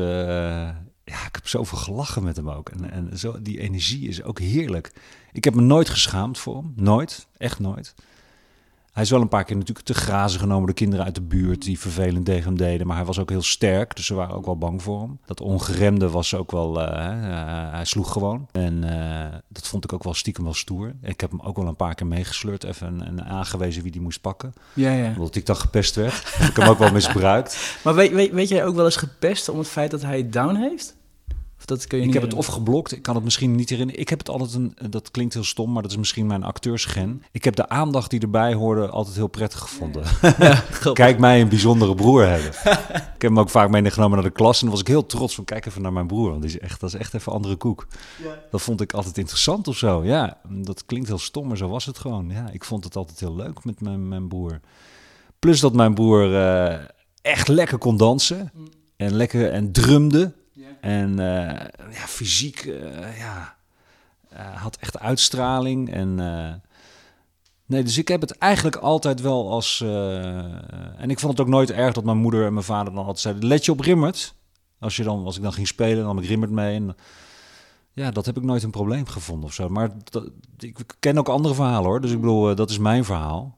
ja, ik heb zoveel gelachen met hem ook. En, en zo, die energie is ook heerlijk. Ik heb me nooit geschaamd voor hem. Nooit. Echt nooit. Hij is wel een paar keer natuurlijk te grazen genomen door kinderen uit de buurt die vervelend tegen hem deden. Maar hij was ook heel sterk, dus ze waren ook wel bang voor hem. Dat ongeremde was ook wel, eh, eh, hij sloeg gewoon. En eh, dat vond ik ook wel stiekem wel stoer. Ik heb hem ook wel een paar keer meegesleurd even en, en aangewezen wie die moest pakken. Ja, ja. Omdat ik dan gepest werd. heb ik hem ook wel misbruikt. Maar weet, weet, weet jij ook wel eens gepest om het feit dat hij down heeft? Of dat kun je Ik niet heb het of geblokt, ik kan het misschien niet herinneren. Ik heb het altijd een, dat klinkt heel stom, maar dat is misschien mijn acteursgen. Ik heb de aandacht die erbij hoorde altijd heel prettig gevonden. Kijk mij een bijzondere broer hebben. ik heb hem ook vaak meegenomen naar de klas en dan was ik heel trots van kijk even naar mijn broer, want die is echt, dat is echt even andere koek. Dat vond ik altijd interessant of zo. Ja, dat klinkt heel stom, maar zo was het gewoon. Ja, ik vond het altijd heel leuk met mijn, mijn broer. Plus dat mijn broer eh, echt lekker kon dansen en lekker en drumde. En eh, ja, fysiek, eh, ja, eh, had echt uitstraling. En, nee, dus ik heb het eigenlijk altijd wel als... en ik vond het ook nooit erg dat mijn moeder en mijn vader dan altijd zeiden... Let je op Rimmert. Als, je dan, als ik dan ging spelen, dan nam ik Rimmert mee. En, ja, dat heb ik nooit een probleem gevonden of zo. Maar dat, ik ken ook andere verhalen hoor. Dus ik bedoel, dat is mijn verhaal.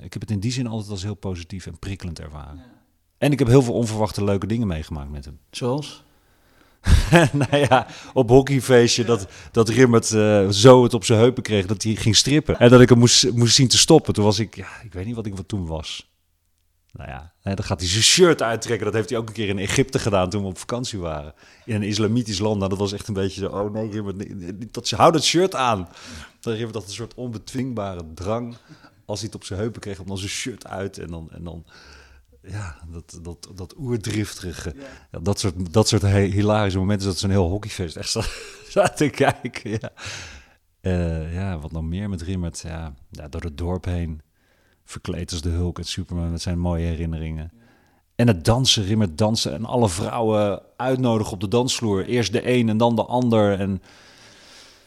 Ik heb het in die zin altijd als heel positief en prikkelend ervaren. En ik heb heel veel onverwachte leuke dingen meegemaakt met hem. Zoals? nou ja, op hockeyfeestje dat, dat Rimmert eh, zo het op zijn heupen kreeg dat hij ging strippen. En dat ik hem moest, moest zien te stoppen. Toen was ik, ja, ik weet niet wat ik wat toen was. Nou ja, dan gaat hij zijn shirt uittrekken. Dat heeft hij ook een keer in Egypte gedaan toen we op vakantie waren. In een islamitisch land. Nou, dat was echt een beetje zo, oh nee, Rimmert, dat, hou dat shirt aan. Dan Rimmert had een soort onbedwingbare drang. Als hij het op zijn heupen kreeg, om dan zijn shirt uit en dan... En dan ja, dat, dat, dat oerdriftige. Ja, dat soort, dat soort he- hilarische momenten. Dat is een heel hockeyfeest. Echt zo, zo te kijken. Ja. Eh, ja, wat nog meer met Rimmert. Ja, ja, door het dorp heen. Verkleed als de Hulk, het Superman met zijn mooie herinneringen. En het dansen, Rimmert dansen en alle vrouwen uitnodigen op de dansvloer. Eerst de een en dan de ander. En,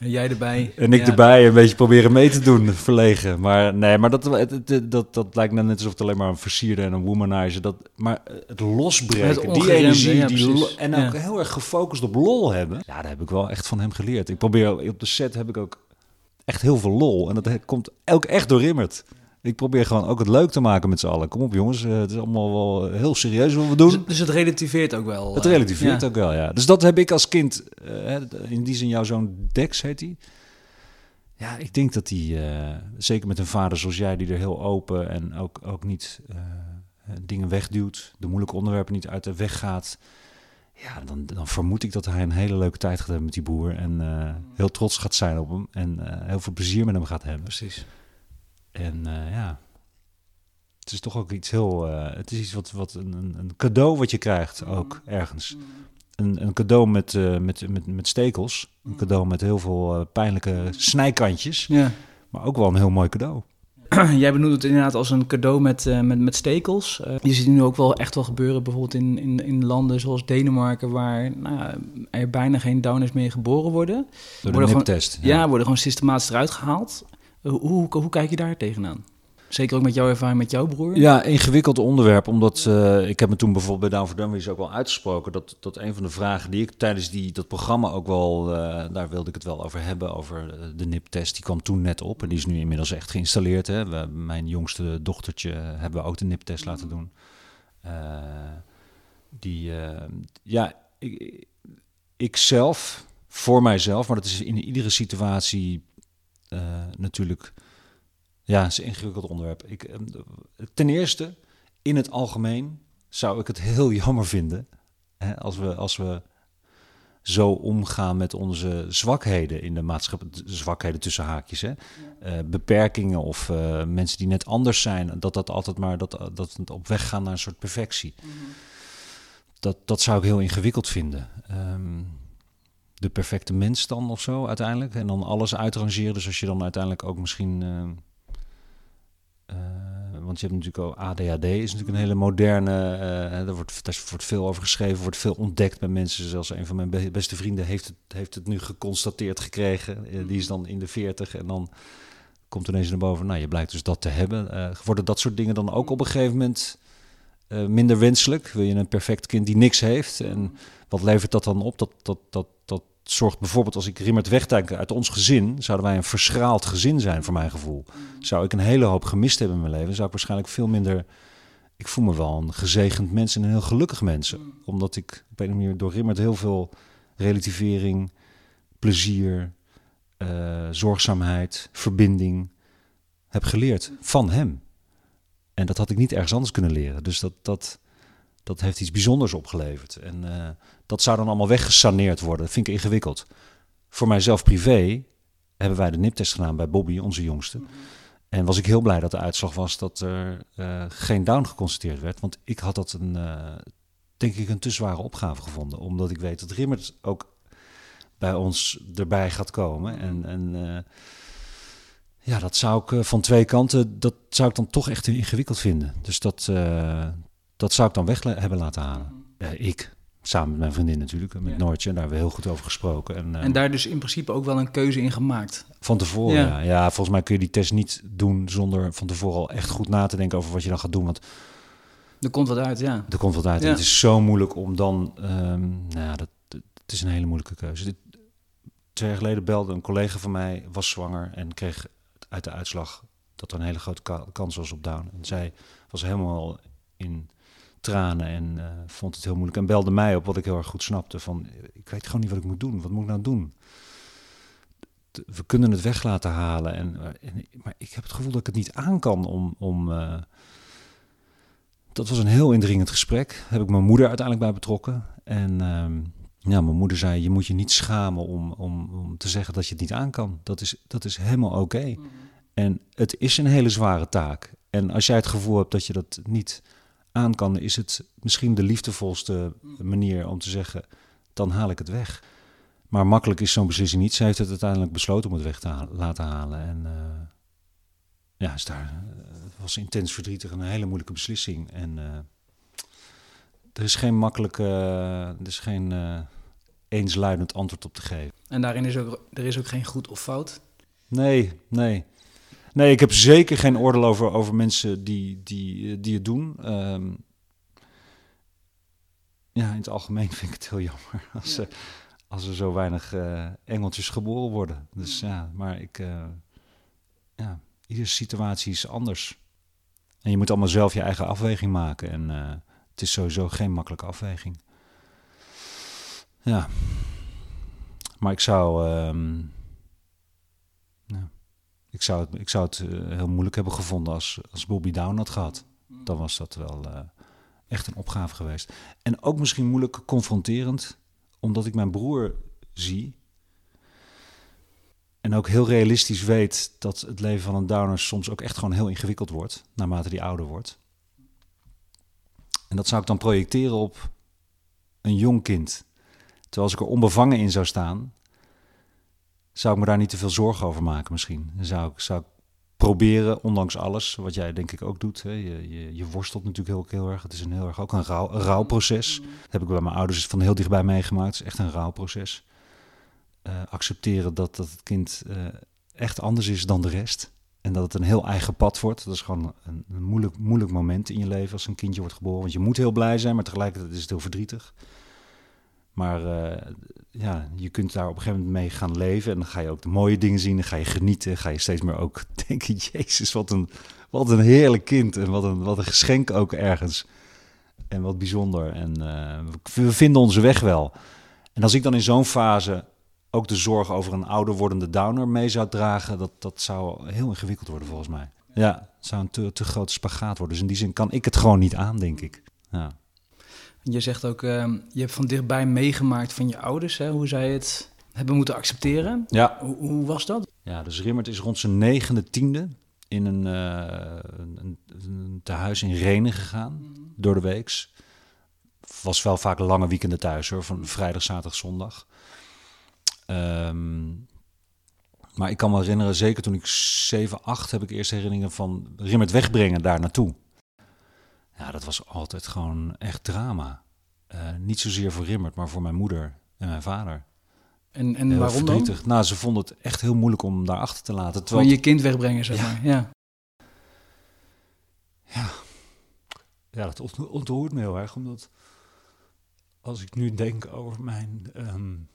En jij erbij. en ik Ja. erbij een beetje proberen mee te doen, verlegen. Maar nee, maar dat, het, het- dat, dat lijkt net alsof het alleen maar een versierde en een womanizer. Dat, maar het losbreken, Het die energie, ja, die lo- en ook Ja. heel erg gefocust op lol hebben. Ja, daar heb ik wel echt van hem geleerd. Ik probeer op de set heb ik ook echt heel veel lol. En dat komt ook echt door Rimmert. Ik probeer gewoon ook het leuk te maken met z'n allen. Kom op jongens, eh, het is allemaal wel heel serieus wat we doen. Dus, dus het relativeert ook wel. Het eh, relativeert ja. ook wel, ja. Dus dat heb ik als kind, eh, in die zin jouw zoon Dex heet hij. Ja, ik denk dat hij, eh, zeker met een vader zoals jij, die er heel open en ook, ook niet dingen wegduwt, de moeilijke onderwerpen niet uit de weg gaat. Ja, dan, dan vermoed ik dat hij een hele leuke tijd gaat hebben met die boer. En heel trots gaat zijn op hem. En heel veel plezier met hem gaat hebben. Precies. En eh, ja, het is toch ook iets heel. eh, het is iets wat, wat een, een- cadeau wat je krijgt ook ergens. Een, een cadeau met, eh, met, met, met stekels. Een cadeau met heel veel pijnlijke snijkantjes. Ja. Maar ook wel een heel mooi cadeau. Jij benoemt het inderdaad als een cadeau met, met, met stekels. Je ziet nu ook wel echt wel gebeuren, bijvoorbeeld in, in, in landen zoals Denemarken, waar nou, er bijna geen downers meer geboren worden. Door de Worden gewoon-. Ja, worden gewoon systematisch eruit gehaald. Hoe, hoe, kijk je daar tegenaan? Zeker ook met jouw ervaring met jouw broer? Ja, ingewikkeld onderwerp. Omdat eh, ik heb me toen bijvoorbeeld bij Down for ook wel uitgesproken. Dat, dat een van de vragen die ik tijdens die, dat programma ook wel... eh, daar wilde ik het wel over hebben. Over eh, de NIP-test. Die kwam toen net op. En die is nu inmiddels echt geïnstalleerd. Hè. We, mijn jongste dochtertje hebben we ook de NIP-test laten doen. Eh, die, ja, ik, ik zelf, voor mijzelf... Maar dat is in iedere situatie natuurlijk... Ja, is een ingewikkeld onderwerp. Ik, eh, ten eerste, in het algemeen zou ik het heel jammer vinden hè, als, we, als we zo omgaan met onze zwakheden in de maatschappij. Zwakheden tussen haakjes. Hè? Eh, beperkingen of eh, mensen die net anders zijn. Dat dat altijd maar dat, dat het op weg gaan naar een soort perfectie. Dat, dat zou ik heel ingewikkeld vinden. Ehm, de perfecte mens dan of zo uiteindelijk. En dan alles uitrangeren. Dus als je dan uiteindelijk ook misschien. ehm, eh, want je hebt natuurlijk ook ADHD, is natuurlijk een hele moderne. eh, daar, wordt, daar wordt veel over geschreven, wordt veel ontdekt bij mensen. Zelfs een van mijn be- beste vrienden heeft het, heeft het nu geconstateerd gekregen. Eh, die is dan in de 40 en dan komt ineens naar boven. Nou, je blijkt dus dat te hebben. Eh, worden dat soort dingen dan ook op een gegeven moment eh, minder wenselijk? Wil je een perfect kind die niks heeft? En wat levert dat dan op? Dat, dat, dat, dat zorgt bijvoorbeeld als ik Rimmert wegdenk uit ons gezin, zouden wij een verschraald gezin zijn voor mijn gevoel. Zou ik een hele hoop gemist hebben in mijn leven, zou ik waarschijnlijk veel minder. Ik voel me wel een gezegend mens en een heel gelukkig mens. Omdat ik op een of andere manier door Rimmert heel veel relativering, plezier, eh, zorgzaamheid, verbinding heb geleerd van hem. En dat had ik niet ergens anders kunnen leren. Dus dat, dat, dat heeft iets bijzonders opgeleverd. En eh, dat zou dan allemaal weggesaneerd worden. Dat vind ik ingewikkeld. Voor mijzelf privé hebben wij de niptest gedaan bij Bobby, onze jongste. En was ik heel blij dat de uitslag was dat er eh, geen down geconstateerd werd. Want ik had dat een, eh, denk ik, een te zware opgave gevonden. Omdat ik weet dat Rimmert ook bij ons erbij gaat komen. En, en ja, dat zou ik van twee kanten, dat zou ik dan toch echt ingewikkeld vinden. Dus dat, dat zou ik dan weg hebben laten halen. Eh, ik, samen met mijn vriendin natuurlijk, met Ja. Noortje. Daar hebben we heel goed over gesproken. En, eh, En daar dus in principe ook wel een keuze in gemaakt. van tevoren, Ja. ja. ja. Volgens mij kun je die test niet doen zonder van tevoren al echt goed na te denken over wat je dan gaat doen. Want Er komt wat uit, ja. er komt wat uit. En Ja. het is zo moeilijk om dan... ehm, nou ja, dat, dat- het is een hele moeilijke keuze. Dit, twee jaar geleden belde een collega van mij, was zwanger en kreeg uit de uitslag dat er een hele grote ka- kans was op down. En zij was helemaal in tranen en eh, vond het heel moeilijk. En belde mij op, wat ik heel erg goed snapte. Van, ik weet gewoon niet wat ik moet doen. Wat moet ik nou doen? we kunnen het weg laten halen. En, eh, en, maar ik heb het gevoel dat ik het niet aan kan om. om eh, dat was een heel indringend gesprek. Daar heb ik mijn moeder uiteindelijk bij betrokken. En ehm, ja, mijn moeder zei: Je moet je niet schamen om, om, om te zeggen dat je het niet aan kan. Dat is, dat is helemaal oké. En het is een hele zware taak. En als jij het gevoel hebt dat je dat niet aan kan, is het misschien de liefdevolste manier om te zeggen: dan haal ik het weg. Maar makkelijk is zo'n beslissing niet. Ze heeft het uiteindelijk besloten om het weg te ha- laten halen. En eh, ja, is daar, eh, het was intens verdrietig en een hele moeilijke beslissing. En eh, er is geen makkelijke, er is geen uh, eensluidend antwoord op te geven. En daarin is ook, er is ook geen goed of fout? Nee, nee. Nee, ik heb zeker geen oordeel over, over mensen die, die, die het doen. Um, ja, in het algemeen vind ik het heel jammer als, ja. als er zo weinig uh, engeltjes geboren worden. Dus ja, maar ik, uh, ja, iedere situatie is anders. En je moet allemaal zelf je eigen afweging maken. En het is sowieso geen makkelijke afweging. Ja. Maar ik zou. Um, ja, ik zou het, ik zou het uh, heel moeilijk hebben gevonden als, als Bobby Down had gehad. Dan was dat wel uh, echt een opgave geweest. En ook misschien moeilijk confronterend, omdat ik mijn broer zie. En ook heel realistisch weet dat het leven van een downer soms ook echt gewoon heel ingewikkeld wordt, naarmate die ouder wordt. En dat zou ik dan projecteren op een jong kind. Terwijl als ik er onbevangen in zou staan, zou ik me daar niet te veel zorgen over maken misschien. Zou ik, zou ik proberen, ondanks alles, wat jij denk ik ook doet. Hè. Je, je, je, worstelt natuurlijk heel, heel erg. Het is een heel erg ook een, rouw, een rouwproces. Dat heb ik bij mijn ouders van heel dichtbij meegemaakt. Het is echt een rouwproces. Uh, accepteren dat, dat het kind uh, echt anders is dan de rest. En dat het een heel eigen pad wordt. Dat is gewoon een, een, moeilijk, moeilijk moment in je leven als een kindje wordt geboren. Want je moet heel blij zijn, maar tegelijkertijd is het heel verdrietig. Maar uh, ja, je kunt daar op een gegeven moment mee gaan leven. En dan ga je ook de mooie dingen zien. Dan ga je genieten. Ga je steeds meer ook denken: Jezus, wat een, wat een heerlijk kind. En wat een, wat een geschenk ook ergens. En wat bijzonder. En uh, we vinden onze weg wel. En als ik dan in zo'n fase ook de zorg over een ouder wordende downer mee zou dragen, dat, dat zou heel ingewikkeld worden volgens mij. Ja, het zou een te, te grote spagaat worden. Dus in die zin kan ik het gewoon niet aan, denk ik. Ja. Je zegt ook, uh, je hebt van dichtbij meegemaakt van je ouders, hè, hoe zij het hebben moeten accepteren. Ja. Hoe, hoe, was dat? Ja, dus Rimmert is rond zijn negende, tiende in een, uh, een, een tehuis in Renen gegaan, mm. door de weeks. Was wel vaak lange weekenden thuis hoor, van vrijdag, zaterdag, zondag. Um, maar ik kan me herinneren, zeker toen ik 7, 8 heb ik eerst herinneringen van Rimmert wegbrengen daar naartoe. Ja, dat was altijd gewoon echt drama. Uh, niet zozeer voor Rimmert, maar voor mijn moeder en mijn vader. En, en waarom verdrietig. dan? Nou, ze vonden het echt heel moeilijk om daar achter te laten. Terwijl je kind wegbrengen, zeg ja. maar. Ja. ja. Ja, dat ontroert me heel erg, omdat als ik nu denk over mijn... Um,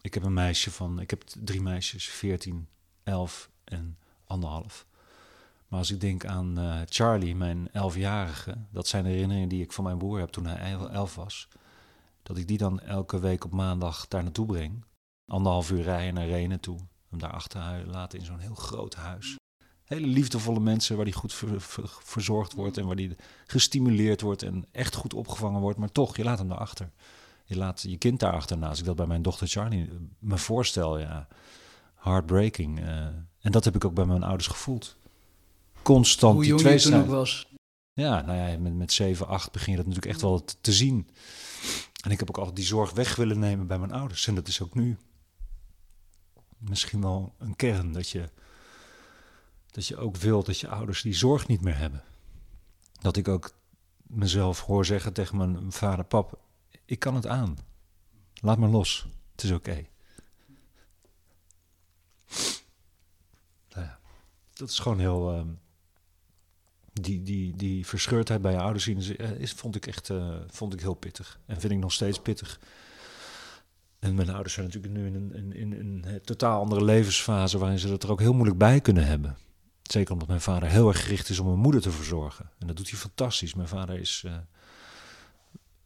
ik heb een meisje van... Ik heb drie meisjes, 14, 11 en anderhalf. Maar als ik denk aan uh, Charlie, mijn elfjarige, dat zijn herinneringen die ik van mijn broer heb toen hij elf was. Dat ik die dan elke week op maandag daar naartoe breng. Anderhalf uur rijden naar Renen toe. Hem daar achter laten in zo'n heel groot huis. Hele liefdevolle mensen waar die goed ver, ver, verzorgd wordt en waar die gestimuleerd wordt en echt goed opgevangen wordt. Maar toch, je laat hem daarachter. Je laat je kind daarachter. Als ik dat bij mijn dochter Charlie me voorstel, ja, heartbreaking. Uh, en dat heb ik ook bij mijn ouders gevoeld constant Hoe die twee toen ook was. Ja, nou ja, met, met 7, 8 begin je dat natuurlijk echt wel te, te, zien. En ik heb ook altijd die zorg weg willen nemen bij mijn ouders. En dat is ook nu misschien wel een kern dat je, dat je ook wil dat je ouders die zorg niet meer hebben. Dat ik ook mezelf hoor zeggen tegen mijn vader, pap, ik kan het aan. Laat me los. Het is oké. Okay. Nou ja, dat is gewoon heel... Uh, die, die, die verscheurdheid bij je ouders zien, is, is, vond ik echt uh, vond ik heel pittig. En vind ik nog steeds pittig. En mijn ouders zijn natuurlijk nu in een, in, in, een totaal andere levensfase waarin ze dat er ook heel moeilijk bij kunnen hebben. Zeker omdat mijn vader heel erg gericht is om mijn moeder te verzorgen. En dat doet hij fantastisch. Mijn vader is, uh,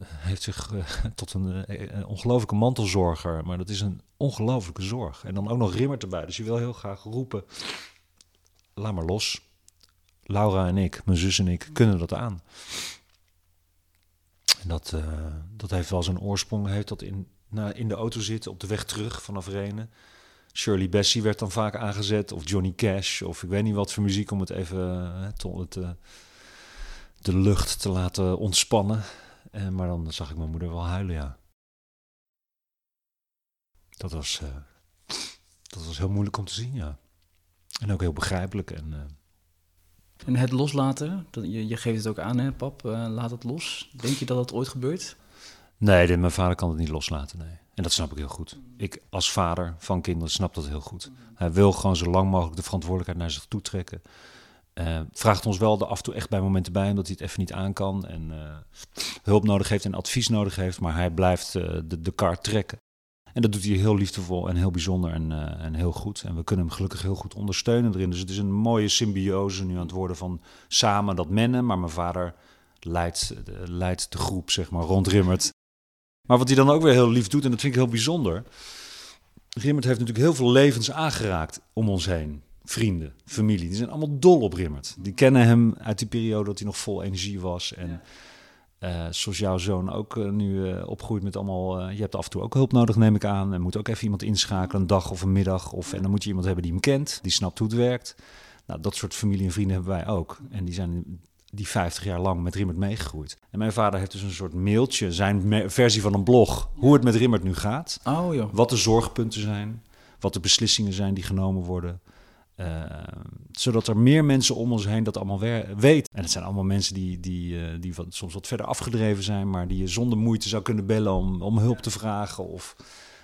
heeft zich tot een, een, ongelofelijke mantelzorger. Maar dat is een ongelofelijke zorg. En dan ook nog rimmert erbij. Dus je wil heel graag roepen, laat maar los. Laura en ik, mijn zus en ik, kunnen dat aan. En dat, uh, dat heeft wel zijn oorsprong, heeft dat in, na, in de auto zitten op de weg terug vanaf Renen. Shirley Bassey werd dan vaak aangezet, of Johnny Cash, of ik weet niet wat voor muziek om het even het, uh, de lucht te laten ontspannen. En, maar dan zag ik mijn moeder wel huilen, ja. Dat was, dat was heel moeilijk om te zien, ja. En ook heel begrijpelijk. En En het loslaten, dat, je, je geeft het ook aan, hè, pap, uh, laat het los. Denk je dat dat ooit gebeurt? Nee, mijn vader kan het niet loslaten, nee. En dat snap ik heel goed. Ik als vader van kinderen snap dat heel goed. Hij wil gewoon zo lang mogelijk de verantwoordelijkheid naar zich toe trekken. Uh, vraagt ons wel de af en toe echt bij momenten bij, omdat hij het even niet aan kan en uh, hulp nodig heeft en advies nodig heeft. Maar hij blijft de, de kar trekken. En dat doet hij heel liefdevol en heel bijzonder en, en heel goed. En we kunnen hem gelukkig heel goed ondersteunen erin. Dus het is een mooie symbiose nu aan het worden van samen dat mennen. Maar mijn vader leidt, leidt de groep, zeg maar, rond Rimmert. Maar wat hij dan ook weer heel lief doet, en dat vind ik heel bijzonder. Rimmert heeft natuurlijk heel veel levens aangeraakt om ons heen vrienden, familie. Die zijn allemaal dol op Rimmert. Die kennen hem uit die periode dat hij nog vol energie was. En uh, zoals jouw zoon ook uh, nu uh, opgroeit met allemaal... je hebt af en toe ook hulp nodig, neem ik aan. En moet ook even iemand inschakelen, een dag of een middag. Of, en dan moet je iemand hebben die hem kent, die snapt hoe het werkt. Nou, dat soort familie en vrienden hebben wij ook. En die zijn die 50 jaar lang met Rimmert meegegroeid. En mijn vader heeft dus een soort mailtje, zijn versie van een blog, hoe het met Rimmert nu gaat. Oh, joh. Wat de zorgpunten zijn, wat de beslissingen zijn die genomen worden. Uh, zodat er meer mensen om ons heen dat allemaal weten. En het zijn allemaal mensen die, die, uh, die wat, soms wat verder afgedreven zijn, maar die je zonder moeite zou kunnen bellen om, om hulp te vragen. Of...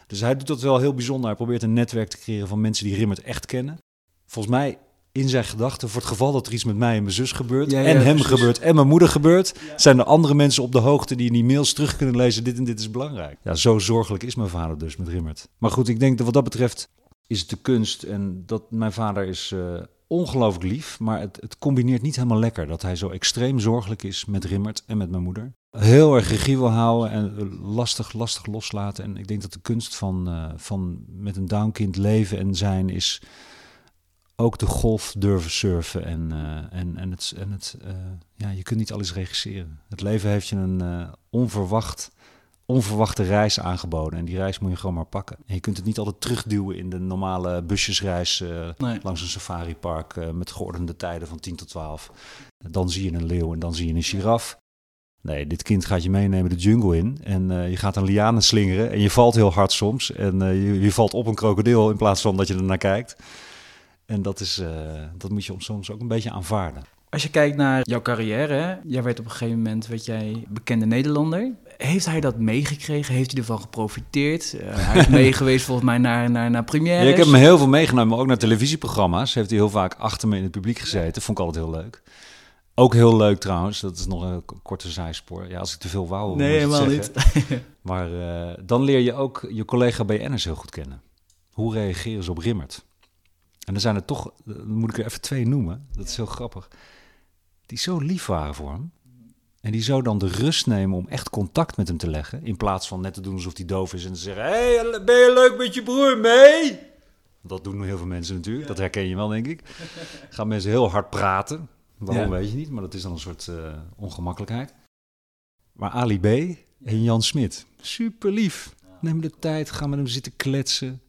Dus hij doet dat wel heel bijzonder. Hij probeert een netwerk te creëren van mensen die Rimmert echt kennen. Volgens mij in zijn gedachten, voor het geval dat er iets met mij en mijn zus gebeurt, ja, ja, en hem precies. gebeurt en mijn moeder gebeurt, ja. zijn er andere mensen op de hoogte die in die mails terug kunnen lezen, dit en dit is belangrijk. Ja, zo zorgelijk is mijn vader dus met Rimmert. Maar goed, ik denk dat wat dat betreft is het de kunst. En dat mijn vader is uh, ongelooflijk lief, maar het, het, combineert niet helemaal lekker. Dat hij zo extreem zorgelijk is met Rimmert en met mijn moeder. Heel erg regie wil houden en lastig, lastig loslaten. En ik denk dat de kunst van, uh, van met een downkind leven en zijn is ook de golf durven surfen. En, en, en, het, en het, ja, je kunt niet alles regisseren. Het leven heeft je een onverwacht onverwachte reis aangeboden. En die reis moet je gewoon maar pakken. En je kunt het niet altijd terugduwen in de normale busjesreis uh, nee. langs een safaripark uh, met geordende tijden van 10 tot 12. Dan zie je een leeuw en dan zie je een giraf. Nee, dit kind gaat je meenemen de jungle in en uh, je gaat een lianen slingeren en je valt heel hard soms. En je, je, valt op een krokodil in plaats van dat je er naar kijkt. En dat, is, dat moet je soms ook een beetje aanvaarden. Als je kijkt naar jouw carrière, hè? jij werd op een gegeven moment werd jij bekende Nederlander heeft hij dat meegekregen? Heeft hij ervan geprofiteerd? Uh, hij is meegeweest volgens mij naar, naar, naar premières. Ja, ik heb hem heel veel meegenomen, maar ook naar televisieprogramma's. Heeft hij heel vaak achter me in het publiek gezeten. Vond ik altijd heel leuk. Ook heel leuk trouwens, dat is nog een korte zijspoor. Ja, als ik te veel wou. Nee, helemaal niet. maar uh, dan leer je ook je collega BN'ers heel goed kennen. Hoe reageren ze op Rimmert? En er zijn er toch, dan moet ik er even twee noemen. Dat is heel grappig. Die zo lief waren voor hem. En die zou dan de rust nemen om echt contact met hem te leggen. In plaats van net te doen alsof hij doof is en te zeggen: Hé, hey, ben je leuk met je broer mee? Dat doen heel veel mensen natuurlijk. Dat herken je wel, denk ik. Gaan mensen heel hard praten. Waarom weet je niet, maar dat is dan een soort uh, ongemakkelijkheid. Maar Ali B. en Jan Smit, super lief. Neem de tijd, ga met hem zitten kletsen.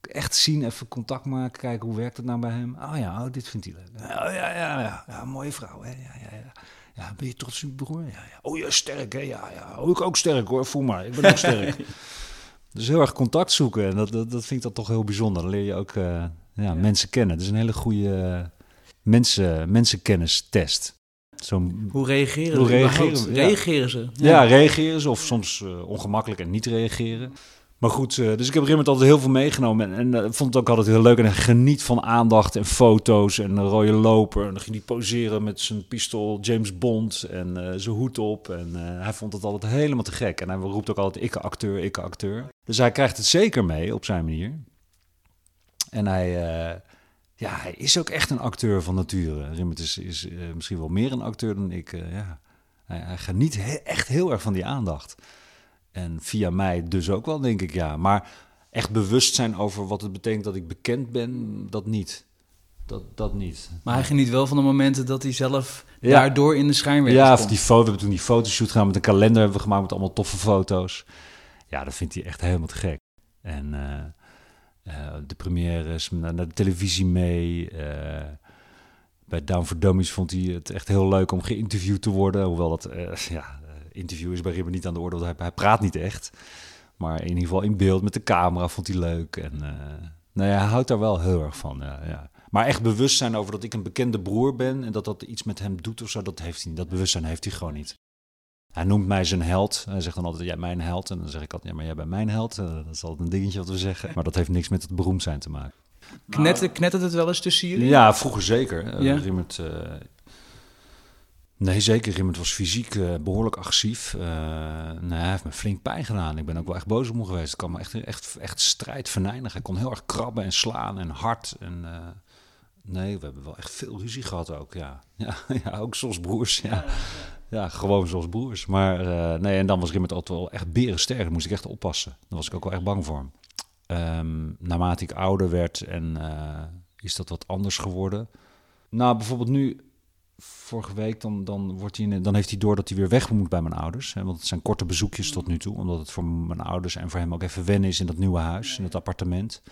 Echt zien, even contact maken, kijken hoe werkt het nou bij hem. Oh ja, oh, dit vindt hij leuk. Oh ja, ja, ja, ja, mooie vrouw. Hè? Ja, ja, ja. Ja, ben je trots op je broer? Ja, ja. Oh, ja, sterk, hè? Ja, ja. Oh, ik ook sterk, hoor. Voel maar, ik ben ook sterk. dus heel erg contact zoeken. En dat, dat, dat vind ik dan toch heel bijzonder. Dan leer je ook uh, ja, mensen kennen. Het is een hele goede uh, mensen, mensenkennistest. Zo, hoe reageren hoe reageren, reageren ze? Ja. ja. reageren ze of soms uh, ongemakkelijk en niet reageren. Maar goed, uh, dus ik heb Rimmert altijd heel veel meegenomen. En, uh, vond het ook altijd heel leuk. En geniet van aandacht en foto's en een rode loper. En dan ging hij poseren met zijn pistool James Bond en uh, zijn hoed op. En hij vond het altijd helemaal te gek. En hij roept ook altijd, ik acteur, ik acteur. Dus hij krijgt het zeker mee op zijn manier. En hij, ja, hij is ook echt een acteur van nature. Rimmert is, is misschien wel meer een acteur dan ik. ja. hij, hij geniet echt heel erg van die aandacht. En via mij dus ook wel, denk ik, ja. Maar echt bewust zijn over wat het betekent dat ik bekend ben, dat niet. Dat, dat niet. Maar hij geniet wel van de momenten dat hij zelf ja. daardoor in de schijnwerpers Ja, of die foto, we hebben toen die fotoshoot gedaan met een kalender hebben we gemaakt met allemaal toffe foto's. Ja, dat vindt hij echt helemaal te gek. En uh, uh, de premières, naar de televisie mee. Uh, bij Down for Dummies vond hij het echt heel leuk om geïnterviewd te worden. Hoewel dat, ja, interview is bij Ribber niet aan de orde, want hij, hij, praat niet echt. Maar in ieder geval in beeld met de camera vond hij leuk. En uh, nou ja, hij houdt daar wel heel erg van. Ja, ja. Maar echt bewustzijn over dat ik een bekende broer ben en dat dat iets met hem doet of zo, dat heeft hij niet. Dat bewustzijn heeft hij gewoon niet. Hij noemt mij zijn held. Hij zegt dan altijd, jij mijn held. En dan zeg ik altijd, ja, maar jij bent mijn held. Uh, dat is altijd een dingetje wat we zeggen. Maar dat heeft niks met het beroemd zijn te maken. Knettert, knettert het wel eens tussen jullie? Ja, vroeger zeker. Uh, Ja? Rimmert, eh, nee, zeker. Rimmert was fysiek eh, behoorlijk agressief. Eh, nee, hij heeft me flink pijn gedaan. Ik ben ook wel echt boos op hem geweest. Het kwam me echt, echt, echt strijd venijnig. Hij kon heel erg krabben en slaan en hard. En, eh, nee, we hebben wel echt veel ruzie gehad ook, ja. Ja, ja ook zoals broers, ja. Ja, gewoon zoals broers. Maar nee, en dan was Rimmert altijd wel echt berensterk. Daar moest ik echt oppassen. Daar was ik ook wel echt bang voor hem. Ehm, naarmate ik ouder werd en is dat wat anders geworden. Nou, bijvoorbeeld nu, vorige week, dan, dan, wordt hij dan heeft hij door dat hij weer weg moet bij mijn ouders. Hè, want het zijn korte bezoekjes tot nu toe. Omdat het voor mijn ouders en voor hem ook even wennen is in dat nieuwe huis, in dat appartement.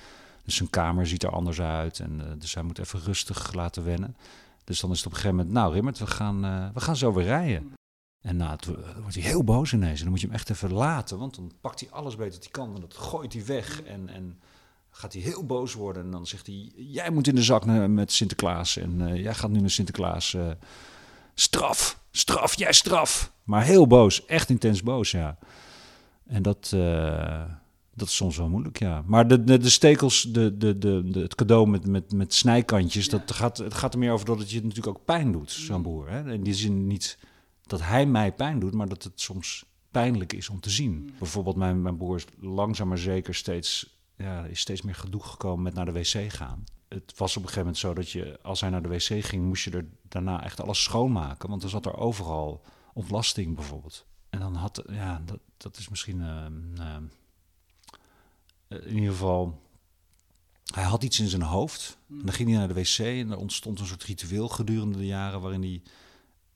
Dus zijn kamer ziet er anders uit. En, eh, dus hij moet even rustig laten wennen. Dus dan is het op een gegeven moment, nou Rimmert, we gaan, eh, we gaan zo weer rijden. En nou, wordt hij heel boos ineens. En dan moet je hem echt even laten, want dan pakt hij alles beter dat hij kan. En dat gooit hij weg. En, en gaat hij heel boos worden. En dan zegt hij, jij moet in de zak naar, met Sinterklaas. En eh, jij gaat nu naar Sinterklaas. eh, straf, straf, jij straf. Maar heel boos, echt intens boos, ja. En dat, eh, dat is soms wel moeilijk, ja. Maar de, de, de stekels, de, de, de, de- het cadeau met, met, met snijkantjes, dat gaat, het gaat er meer over dat het je natuurlijk ook pijn doet, zo'n broer. Hè? In die zin niet dat hij mij pijn doet, maar dat het soms pijnlijk is om te zien. Bijvoorbeeld mijn, mijn broer is langzaam maar zeker steeds, ja, is steeds meer gedoe gekomen met naar de wc gaan. Het was op een gegeven moment zo dat je, als hij naar de wc ging, moest je er daarna echt alles schoonmaken. Want er zat er overal ontlasting bijvoorbeeld. En dan had, ja, dat, dat is misschien, ehm, ehm, eh, in ieder geval, hij had iets in zijn hoofd. En dan ging hij naar de wc en er ontstond een soort ritueel gedurende de jaren waarin hij,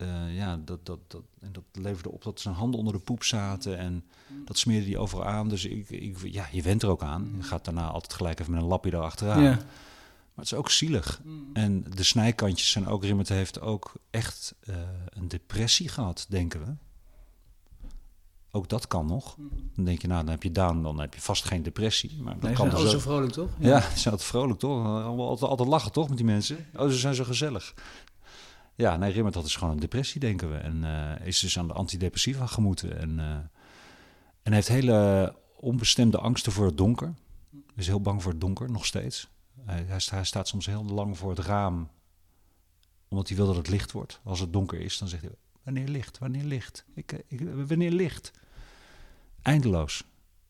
eh, ja, dat, dat, dat, en dat leverde op dat zijn handen onder de poep zaten en dat smeerde hij overal aan. Dus ik, ik, ja, je went er ook aan. Je gaat daarna altijd gelijk even met een lapje erachteraan. Ja. Maar het is ook zielig. En de snijkantjes zijn ook, Rimmert heeft ook echt eh, een depressie gehad, denken we. Ook dat kan nog. Dan denk je, nou, dan heb je down, dan heb je vast geen depressie. Maar dat Nee, kan zijn dus alle ook. zo vrolijk, toch? Ja, ze zijn altijd vrolijk, toch? Altijd, altijd lachen, toch, met die mensen? Oh, ze zijn zo gezellig. Ja, nee, Rimmert had dus gewoon een depressie, denken we. En eh, is dus aan de antidepressiva gemoeten. En, eh, en heeft hele onbestemde angsten voor het donker. Is heel bang voor het donker, nog steeds. Hij, hij, sta- hij staat soms heel lang voor het raam, omdat hij wil dat het licht wordt. Als het donker is, dan zegt hij, wanneer licht, wanneer licht? Ik, ik, wanneer licht? Eindeloos.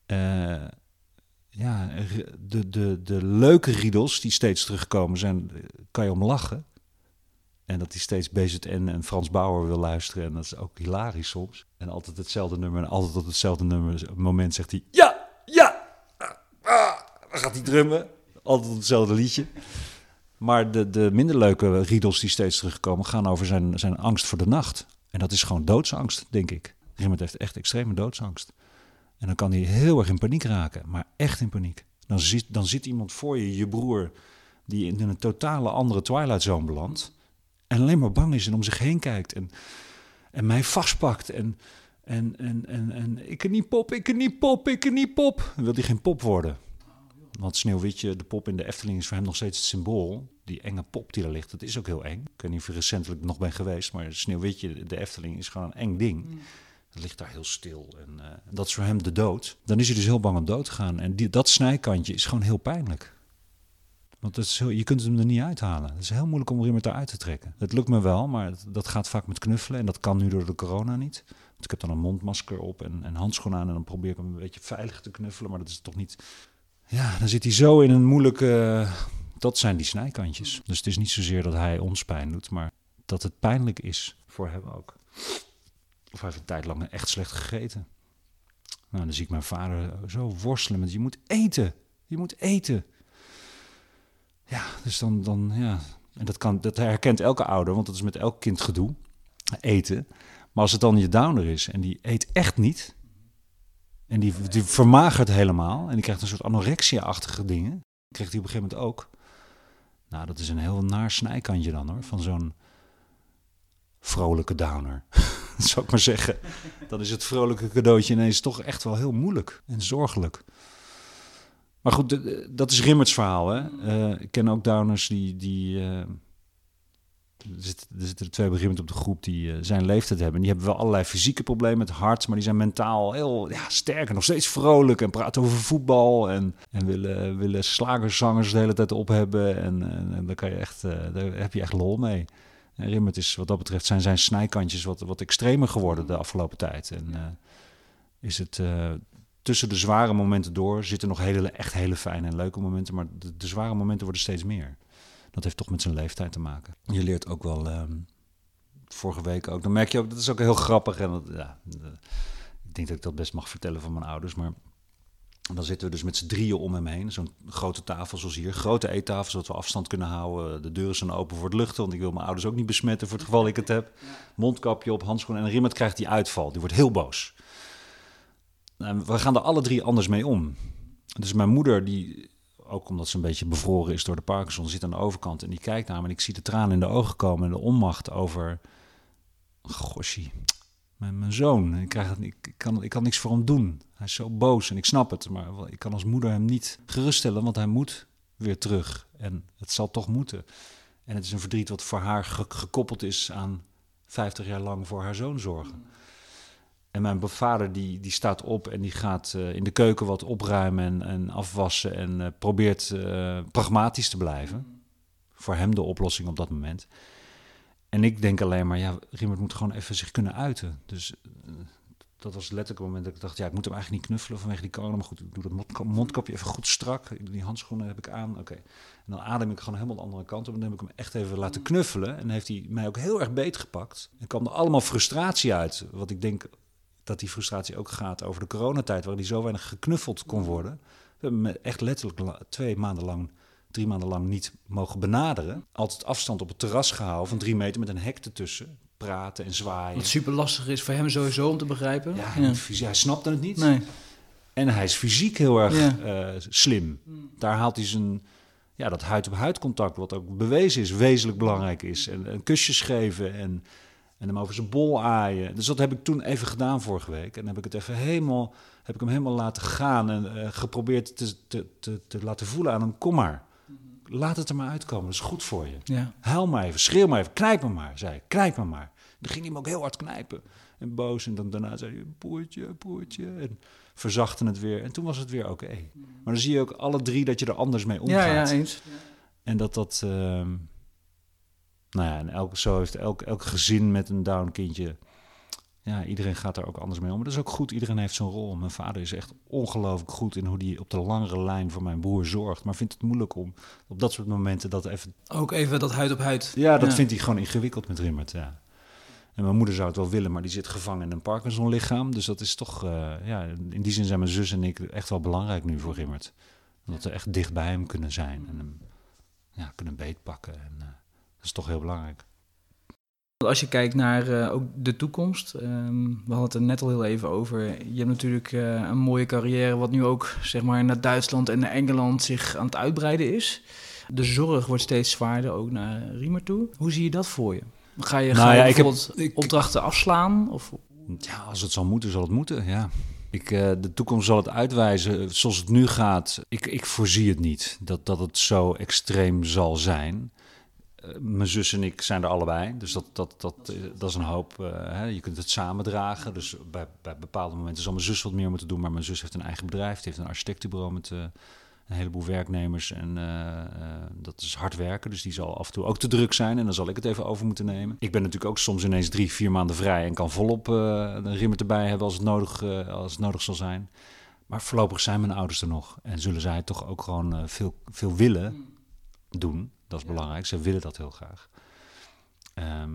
Eh, ja, de, de, de leuke riedels die steeds terugkomen zijn, kan je om lachen. En dat hij steeds BZN en Frans Bauer wil luisteren. En dat is ook hilarisch soms. En altijd hetzelfde nummer. En altijd op hetzelfde nummer, moment zegt hij... Ja, ja, ah, ah. Dan gaat hij drummen. Altijd op hetzelfde liedje. Maar de, de minder leuke riedels die steeds terugkomen... gaan over zijn, zijn angst voor de nacht. En dat is gewoon doodsangst, denk ik. Rimmert heeft echt extreme doodsangst. En dan kan hij heel erg in paniek raken, maar echt in paniek. Dan zit, dan zit iemand voor je, je broer, die in een totale andere Twilight Zone belandt. En alleen maar bang is en om zich heen kijkt. En, en mij vastpakt. En, en, en, en, en ik kan niet pop, ik kan niet pop, ik kan niet pop. Dan wil hij geen pop worden. Want Sneeuwwitje, de pop in de Efteling, is voor hem nog steeds het symbool. Die enge pop die er ligt, dat is ook heel eng. Ik weet niet of je recentelijk nog bent geweest, maar Sneeuwwitje, de Efteling, is gewoon een eng ding. Het ligt daar heel stil en eh, dat is voor hem de dood. Dan is hij dus heel bang om dood te gaan. En die, dat snijkantje is gewoon heel pijnlijk. Want is heel, je kunt hem er niet uithalen. Het is heel moeilijk om Rimmert eruit te trekken. Het lukt me wel, maar dat gaat vaak met knuffelen. En dat kan nu door de corona niet. Want ik heb dan een mondmasker op en, en handschoenen aan. En dan probeer ik hem een beetje veilig te knuffelen. Maar dat is toch niet... Ja, dan zit hij zo in een moeilijke... Dat zijn die snijkantjes. Dus het is niet zozeer dat hij ons pijn doet, maar dat het pijnlijk is voor hem ook. Of hij heeft een tijd lang echt slecht gegeten. Nou, dan zie ik mijn vader zo worstelen met je moet eten. Je moet eten. Ja, dus dan, dan ja. En dat, kan, dat herkent elke ouder, want dat is met elk kind gedoe. Eten. Maar als het dan je downer is en die eet echt niet. En die, die vermagert helemaal. En die krijgt een soort anorexia-achtige dingen. Krijgt hij op een gegeven moment ook. Nou, dat is een heel naar snijkantje dan hoor. Van zo'n vrolijke downer. zou ik maar zeggen. Dan is het vrolijke cadeautje ineens toch echt wel heel moeilijk en zorgelijk. Maar goed, dat is Rimmerts verhaal. Hè? Eh, ik ken ook downers die... die eh, er, zitten, er twee Rimmert op de groep die eh, zijn leeftijd hebben. En die hebben wel allerlei fysieke problemen met hart. Maar die zijn mentaal heel ja, sterk en nog steeds vrolijk. En praten over voetbal. En, en willen, willen slagerzangers de hele tijd op hebben. En, en, daar, kan je echt, daar heb je echt lol mee. En Rimmert is wat dat betreft zijn zijn snijkantjes wat, wat extremer geworden de afgelopen tijd. En is het... tussen de zware momenten door zitten nog hele, echt hele fijne en leuke momenten. Maar de, de zware momenten worden steeds meer. Dat heeft toch met zijn leeftijd te maken. Je leert ook wel, ehm, vorige week ook, dan merk je ook, dat is ook heel grappig. En dat, ja, ik denk dat ik dat best mag vertellen van mijn ouders. Maar dan zitten we dus met z'n drieën om hem heen. Zo'n grote tafel zoals hier. Grote eettafel, zodat we afstand kunnen houden. De deuren zijn open voor het luchten, want ik wil mijn ouders ook niet besmetten voor het geval ik het heb. Mondkapje op, handschoenen. En Rimmert krijgt die uitval. Die wordt heel boos. Nou, we gaan er alle drie anders mee om. Dus mijn moeder, die, ook omdat ze een beetje bevroren is door de Parkinson, zit aan de overkant en die kijkt naar me en ik zie de tranen in de ogen komen en de onmacht over, goshie, mijn, mijn zoon. Ik, krijg ik, kan, ik kan niks voor hem doen. Hij is zo boos en ik snap het, maar ik kan als moeder hem niet geruststellen, want hij moet weer terug en het zal toch moeten. En het is een verdriet wat voor haar ge- gekoppeld is aan 50 jaar lang voor haar zoon zorgen. En mijn vader die, die staat op en die gaat eh, in de keuken wat opruimen en, en afwassen en eh, probeert eh, pragmatisch te blijven. Voor hem de oplossing op dat moment. En ik denk alleen maar, ja, Riemert moet gewoon even zich kunnen uiten. Dus dat was letterlijk het moment dat ik dacht, ja, ik moet hem eigenlijk niet knuffelen vanwege die corona. Maar goed, ik doe dat mondka- mondkapje even goed strak. Die handschoenen heb ik aan, oké. En dan adem ik gewoon helemaal de andere kant op. En dan heb ik hem echt even laten knuffelen. En heeft hij mij ook heel erg beetgepakt. En kwam er allemaal frustratie uit. Wat ik denk dat die frustratie ook gaat over de coronatijd, waar hij zo weinig geknuffeld kon worden. We hebben echt letterlijk twee maanden lang, drie maanden lang niet mogen benaderen. Altijd afstand op het terras gehouden van drie meter met een hek ertussen. Praten en zwaaien. Wat super lastig is voor hem sowieso om te begrijpen. Ja, hij, snapte het niet. Nee. En hij is fysiek heel erg Ja. eh, slim. Daar haalt hij zijn, ja, dat huid-op-huid contact, wat ook bewezen is, wezenlijk belangrijk is. En, en kusjes geven en, en hem over zijn bol aaien. Dus dat heb ik toen even gedaan vorige week. En heb ik het even helemaal, heb ik hem helemaal laten gaan en eh, geprobeerd te, te, te, te laten voelen aan hem. Kom maar, laat het er maar uitkomen, dat is goed voor je. Ja. Huil maar even, schreeuw maar even, knijp me maar, zei ik. Knijp me maar. Dan ging hij me ook heel hard knijpen. En boos. En dan daarna zei hij, poertje, poertje. En verzachtte het weer. En toen was het weer oké. Maar dan zie je ook alle drie dat je er anders mee omgaat. ja, ja, eens. En dat dat... ehm, nou ja, en elk, zo heeft elk, elk gezin met een down kindje... Ja, iedereen gaat daar ook anders mee om. Maar dat is ook goed. Iedereen heeft zijn rol. Mijn vader is echt ongelooflijk goed in hoe hij op de langere lijn voor mijn broer zorgt. Maar vindt het moeilijk om op dat soort momenten dat even Ook even dat huid op huid. ja, dat vindt hij gewoon ingewikkeld met Rimmert, ja. En mijn moeder zou het wel willen, maar die zit gevangen in een Parkinson-lichaam. Dus dat is toch, eh, ja, in die zin zijn mijn zus en ik echt wel belangrijk nu voor Rimmert. Omdat we echt dicht bij hem kunnen zijn en hem ja, kunnen beetpakken. En, eh, dat is toch heel belangrijk. Als je kijkt naar eh, ook de toekomst, ehm, we hadden het er net al heel even over. Je hebt natuurlijk eh, een mooie carrière, wat nu ook zeg maar naar Duitsland en naar Engeland zich aan het uitbreiden is. De zorg wordt steeds zwaarder, ook naar Riemer toe. Hoe zie je dat voor je? Ga je, ga Nou je ja, ik heb- bijvoorbeeld ik- opdrachten afslaan? Of, Ja, als het zal moeten, zal het moeten, ja. Ik, eh, de toekomst zal het uitwijzen. Zoals het nu gaat, ik, ik voorzie het niet dat, dat het zo extreem zal zijn. Eh, mijn zus en ik zijn er allebei, dus dat, dat, dat, eh, dat is een hoop. eh, hè. Je kunt het samen dragen. Dus bij, bij bepaalde momenten zal mijn zus wat meer moeten doen. Maar mijn zus heeft een eigen bedrijf. Die heeft een architectenbureau met een heleboel werknemers. En dat is hard werken, dus die zal af en toe ook te druk zijn. En dan zal ik het even over moeten nemen. Ik ben natuurlijk ook soms ineens drie, vier maanden vrij... en kan volop een rimmer erbij hebben als het, nodig, als het nodig zal zijn. Maar voorlopig zijn mijn ouders er nog. En zullen zij toch ook gewoon veel, veel willen doen. Dat is belangrijk. Ze willen dat heel graag. Ehm,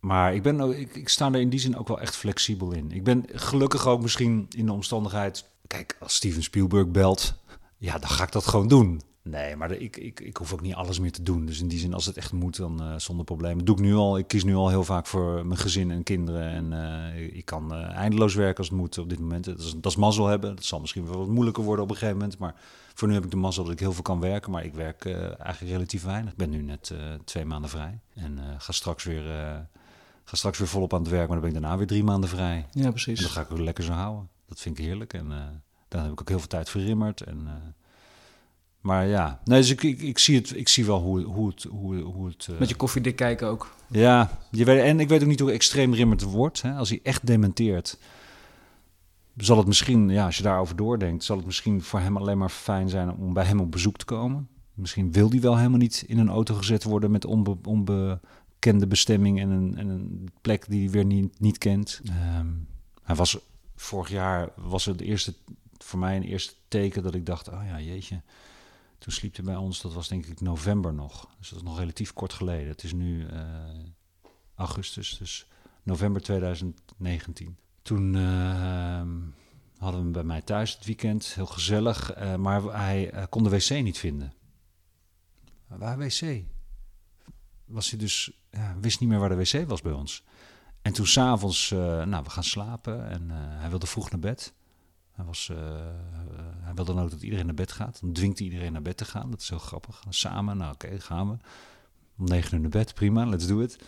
maar ik, ben, ook- ik, ik sta er in die zin ook wel echt flexibel in. Ik ben gelukkig ook misschien in de omstandigheid... Kijk, als Steven Spielberg belt, ja, dan ga ik dat gewoon doen. Nee, maar ik, ik, ik hoef ook niet alles meer te doen. Dus in die zin, als het echt moet, dan eh, zonder problemen. doe ik nu al. Ik kies nu al heel vaak voor mijn gezin en kinderen. En eh, ik kan eh, eindeloos werken als het moet op dit moment. Dat is, dat is mazzel hebben. Dat zal misschien wel wat moeilijker worden op een gegeven moment. Maar voor nu heb ik de mazzel dat ik heel veel kan werken. Maar ik werk eh, eigenlijk relatief weinig. Ik ben nu net eh, twee maanden vrij. En eh, ga, straks weer, ga straks weer volop aan het werk. Maar dan ben ik daarna weer drie maanden vrij. ja, En precies. dat ga ik ook lekker zo houden. Dat vind ik heerlijk. En eh, dan heb ik ook heel veel tijd voor Rimmert. En Maar ja, nee, dus ik, ik, ik, zie, het, ik zie wel hoe, hoe het... Hoe, hoe het uh... Met je koffiedik kijken ook. Ja, je weet, en ik weet ook niet hoe extreem Rimmert wordt. Hè? Als hij echt dementeert, zal het misschien, ja, als je daarover doordenkt, zal het misschien voor hem alleen maar fijn zijn om bij hem op bezoek te komen. Misschien wil hij wel helemaal niet in een auto gezet worden met onbe, onbekende bestemming en een, en een plek die hij weer niet, niet kent. Um, hij was vorig jaar, was het eerste, voor mij een eerste teken dat ik dacht, oh ja, jeetje. Toen sliep hij bij ons, dat was denk ik november nog. Dus dat is nog relatief kort geleden. Het is nu uh, augustus, dus november 2019. Toen uh, hadden we hem bij mij thuis het weekend, heel gezellig. Uh, maar hij uh, kon de wc niet vinden. Waar wc? Was hij dus, ja, wist niet meer waar de wc was bij ons. En toen s'avonds, nou, we gaan slapen en hij wilde vroeg naar bed. Hij, was, hij wilde dan ook dat iedereen naar bed gaat. Dan dwingt hij iedereen naar bed te gaan. Dat is heel grappig. Samen, nou oké, gaan we. Om negen uur naar bed, prima, let's do it.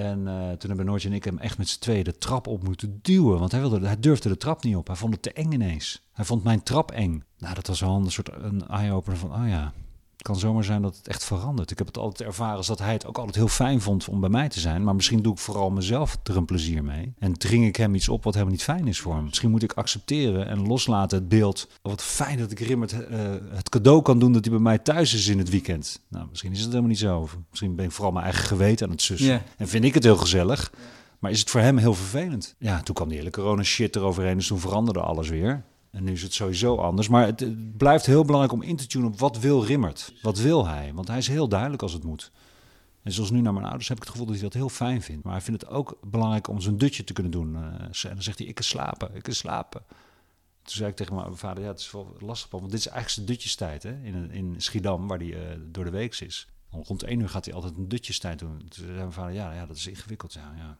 En uh, toen hebben Noortje en ik hem echt met z'n tweeën de trap op moeten duwen. Want hij, wilde, hij durfde de trap niet op. Hij vond het te eng ineens. Hij vond mijn trap eng. Nou, dat was wel een soort een eye-opener van, oh ja, het kan zomaar zijn dat het echt verandert. Ik heb het altijd ervaren als dat hij het ook altijd heel fijn vond om bij mij te zijn. Maar misschien doe ik vooral mezelf er een plezier mee. En dring ik hem iets op wat helemaal niet fijn is voor hem. Misschien moet ik accepteren en loslaten het beeld. Wat fijn dat ik Rimmert uh, het cadeau kan doen dat hij bij mij thuis is in het weekend. Nou, misschien is het helemaal niet zo. Misschien ben ik vooral mijn eigen geweten aan het sussen. Yeah. En vind ik het heel gezellig. Maar is het voor hem heel vervelend? Ja, toen kwam die hele corona shit eroverheen. Dus toen veranderde alles weer. En nu is het sowieso anders. Maar het, blijft heel belangrijk om in te tunen op wat wil Rimmert? Wat wil hij? Want hij is heel duidelijk als het moet. En zoals nu naar mijn ouders heb ik het gevoel dat hij dat heel fijn vindt. Maar hij vindt het ook belangrijk om zijn dutje te kunnen doen. Uh, en dan zegt hij, ik kan slapen, ik kan slapen. Toen zei ik tegen mijn vader, ja, het is wel lastig, want dit is eigenlijk zijn dutjestijd hè, in, in Schiedam, waar hij uh, door de week is. Rond één uur gaat hij altijd een dutjestijd doen. Toen zei mijn vader, ja, ja dat is ingewikkeld. Ja, ja.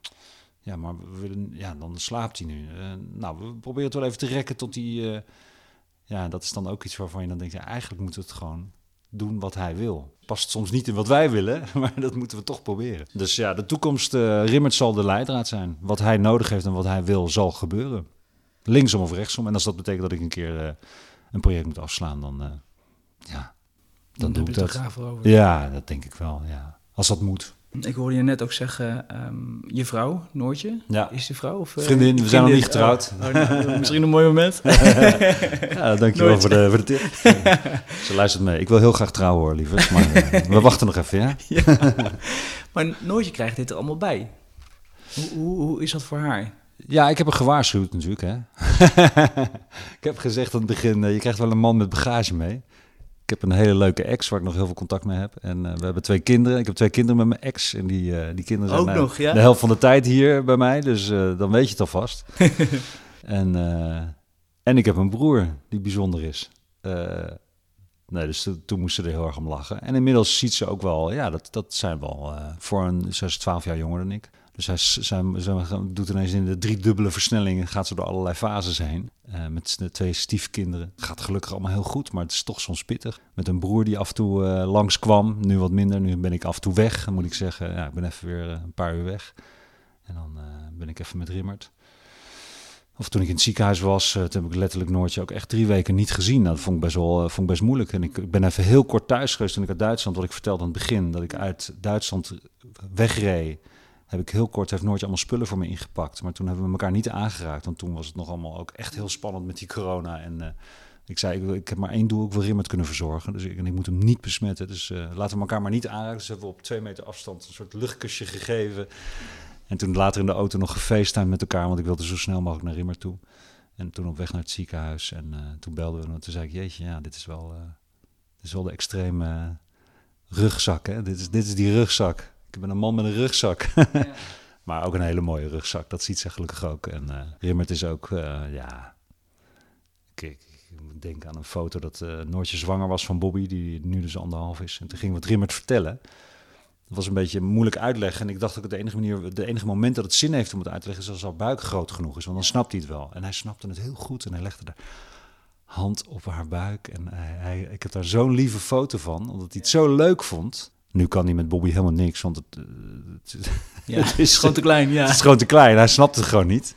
Ja, maar we willen, ja, dan slaapt hij nu. Uh, nou, we proberen het wel even te rekken tot hij. Uh, ja, dat is dan ook iets waarvan je dan denkt, ja, eigenlijk moeten we het gewoon doen wat hij wil. Past soms niet in wat wij willen, maar dat moeten we toch proberen. Dus ja, de toekomst, uh, Rimmert zal de leidraad zijn. Wat hij nodig heeft en wat hij wil, zal gebeuren. Linksom of rechtsom. En als dat betekent dat ik een keer een project moet afslaan, dan, ja, dan, dan doe ik dat. Ja, dat denk ik wel, ja. Als dat moet. Ik hoorde je net ook zeggen, um, je vrouw, Noortje, ja. is je vrouw? Of, uh, vriendin, we zijn nog niet getrouwd. Oh, oh, nou, misschien een mooi moment. ja, dankjewel voor de, voor de tip. Ze luistert mee. Ik wil heel graag trouwen hoor, lieverd. Maar uh, we wachten nog even, ja? ja. Maar Noortje krijgt dit er allemaal bij. Hoe, hoe, hoe is dat voor haar? Ja, ik heb haar gewaarschuwd natuurlijk. Hè. ik heb gezegd aan het begin, uh, je krijgt wel een man met bagage mee. Ik heb een hele leuke ex waar ik nog heel veel contact mee heb. En uh, we hebben twee kinderen. Ik heb twee kinderen met mijn ex. En die, uh, die kinderen zijn Ook nog, ja? de helft van de tijd hier bij mij. Dus uh, dan weet je het alvast. en, en ik heb een broer die bijzonder is. nee, dus to, toen moest ze er heel erg om lachen. En inmiddels ziet ze ook wel, ja, dat, dat zijn wel voor een, ze is 12 jaar jonger dan ik. Dus hij, doet ineens in de driedubbele versnelling, gaat ze door allerlei fases heen. Uh, met de twee stiefkinderen. Gaat gelukkig allemaal heel goed, maar het is toch soms pittig. Met een broer die af en toe uh, langskwam, nu wat minder. Nu ben ik af en toe weg, moet ik zeggen. Ja, ik ben even weer een paar uur weg. En dan ben ik even met Rimmert. Of toen ik in het ziekenhuis was, toen heb ik letterlijk Noortje ook echt drie veken niet gezien. Nou, dat vond ik best wel vond ik best moeilijk. En ik ben even heel kort thuis geweest toen ik uit Duitsland, wat ik vertelde aan het begin, dat ik uit Duitsland wegreed heb ik heel kort, heeft Noortje allemaal spullen voor me ingepakt. Maar toen hebben we elkaar niet aangeraakt. Want toen was het nog allemaal ook echt heel spannend met die corona. En uh, ik zei, ik, ik, heb maar één doel, ik wil Rimmert kunnen verzorgen. Dus ik, en ik moet hem niet besmetten. Dus uh, laten we elkaar maar niet aanraken. Dus hebben we op twee meter afstand een soort luchtkusje gegeven. En toen later in de auto nog gefacetimed met elkaar. Want ik wilde zo snel mogelijk naar Rimmert toe. En toen op weg naar het ziekenhuis. En uh, toen belden we. En toen zei ik, jeetje, ja, dit is wel, dit is wel de extreme rugzak. Hè? Dit, is, dit is die rugzak. Ik ben een man met een rugzak. Ja. maar ook een hele mooie rugzak. Dat ziet ze gelukkig ook. En uh, Rimmert is ook, uh, ja... Kijk, ik moet denken aan een foto dat uh, Noortje zwanger was van Bobby, die nu dus anderhalf is. En toen ging wat Rimmert vertellen. Dat was een beetje moeilijk uitleggen. En ik dacht ook de enige manier, de enige moment dat het zin heeft om het uit te leggen, is als haar buik groot genoeg is. Want dan snapt hij het wel. En hij snapte het heel goed. En hij legde de hand op haar buik. En hij, hij ik heb daar zo'n lieve foto van, omdat hij het zo leuk vond. Nu kan hij met Bobby helemaal niks, want het, eh, het, ja, het is gewoon te klein. Ja. Het is gewoon te klein, hij snapt het gewoon niet.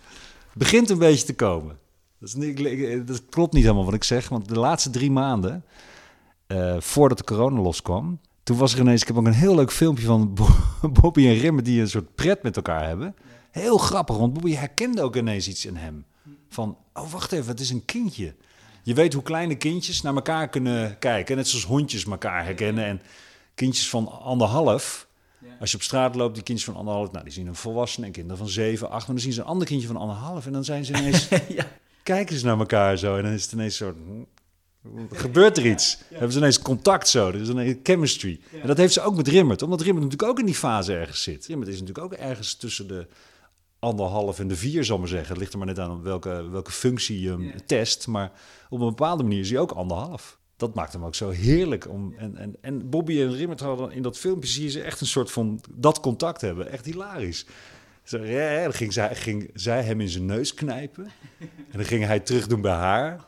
Het begint een beetje te komen. Dat, is niet, dat klopt niet helemaal wat ik zeg, want de laatste drie maanden eh, voordat de corona loskwam. Toen was er ineens, ik heb ook een heel leuk filmpje van Bobby en Rimmer die een soort pret met elkaar hebben. Heel grappig, want Bobby herkende ook ineens iets in hem. Van, oh wacht even, het is een kindje. Je weet hoe kleine kindjes naar elkaar kunnen kijken. Net zoals hondjes elkaar herkennen. En kindjes van anderhalf, als je op straat loopt, die kindjes van anderhalf, nou, die zien een volwassene en kinderen van zeven, acht, maar dan zien ze een ander kindje van anderhalf en dan zijn ze ineens, ja. kijken ze naar elkaar zo en dan is het ineens zo, gebeurt er iets. Hebben ze ineens contact zo, er is een chemistry. En dat heeft ze ook met Rimmert, omdat Rimmert natuurlijk ook in die fase ergens zit. Rimmert is natuurlijk ook ergens tussen de anderhalf en de vier, zal maar zeggen. Het ligt er maar net aan welke, welke functie je test, maar op een bepaalde manier is hij ook anderhalf dat maakt hem ook zo heerlijk. Om, en, en, en Bobby en Rimmert hadden in dat filmpje zie je ze echt een soort van dat contact hebben. Echt hilarisch. Zo, ja, ging zij, ging zij hem in zijn neus knijpen. En dan ging hij terug doen bij haar.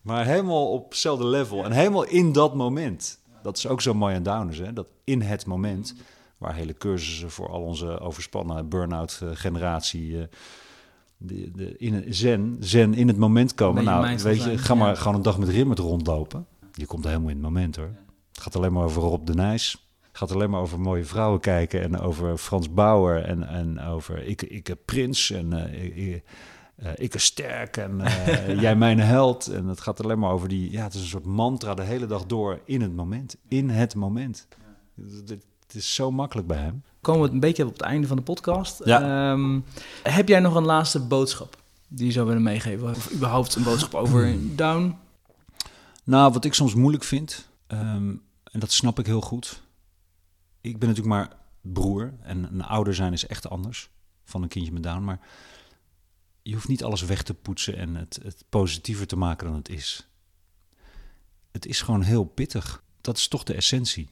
Maar helemaal op hetzelfde level. En helemaal in dat moment. Dat is ook zo mooi aan Downers, hè? Dat in het moment, waar hele cursussen voor al onze overspannen burn-out generatie... De, de, in zen, zen in het moment komen. Nou, weet je, ga maar gewoon een dag met Rimmert rondlopen. Je komt helemaal in het moment hoor. Het gaat alleen maar over Rob de Nijs. Het gaat alleen maar over mooie vrouwen kijken en over Frans Bauer en, en over ik, ik prins en uh, ik, uh, ik sterk en uh, jij mijn held. En het gaat alleen maar over die, ja, het is een soort mantra de hele dag door in het moment. In het moment. Het, het is zo makkelijk bij hem komen we een beetje op het einde van de podcast. Ja. Um, heb jij nog een laatste boodschap die je zou willen meegeven? Of überhaupt een boodschap over Down? Nou, wat ik soms moeilijk vind, um, en dat snap ik heel goed. Ik ben natuurlijk maar broer en een ouder zijn is echt anders van een kindje met Down. Maar je hoeft niet alles weg te poetsen en het, het positiever te maken dan het is. Het is gewoon heel pittig. Dat is toch de essentie.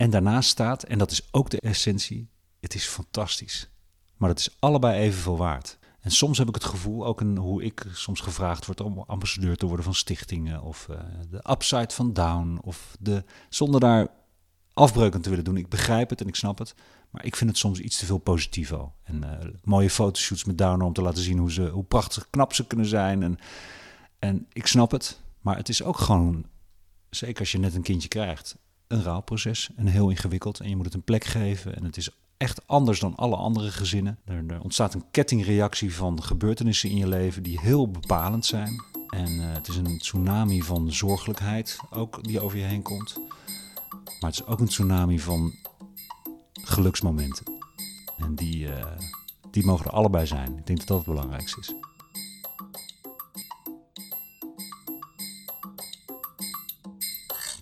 En daarnaast staat, en dat is ook de essentie, het is fantastisch. Maar het is allebei evenveel waard. En soms heb ik het gevoel, ook hoe ik soms gevraagd word om ambassadeur te worden van stichtingen, of uh, de upside van Down, of de, zonder daar afbreuken te willen doen. Ik begrijp het en ik snap het, maar ik vind het soms iets te veel positivo. En uh, mooie fotoshoots met Down om te laten zien hoe, ze, hoe prachtig knap ze kunnen zijn. En, en ik snap het, maar het is ook gewoon, zeker als je net een kindje krijgt, een rouwproces en heel ingewikkeld. En je moet het een plek geven. En het is echt anders dan alle andere gezinnen. Er, ontstaat een kettingreactie van gebeurtenissen in je leven die heel bepalend zijn. En uh, het is een tsunami van zorgelijkheid ook die over je heen komt. Maar het is ook een tsunami van geluksmomenten. En die, uh, die mogen er allebei zijn. Ik denk dat dat het belangrijkste is.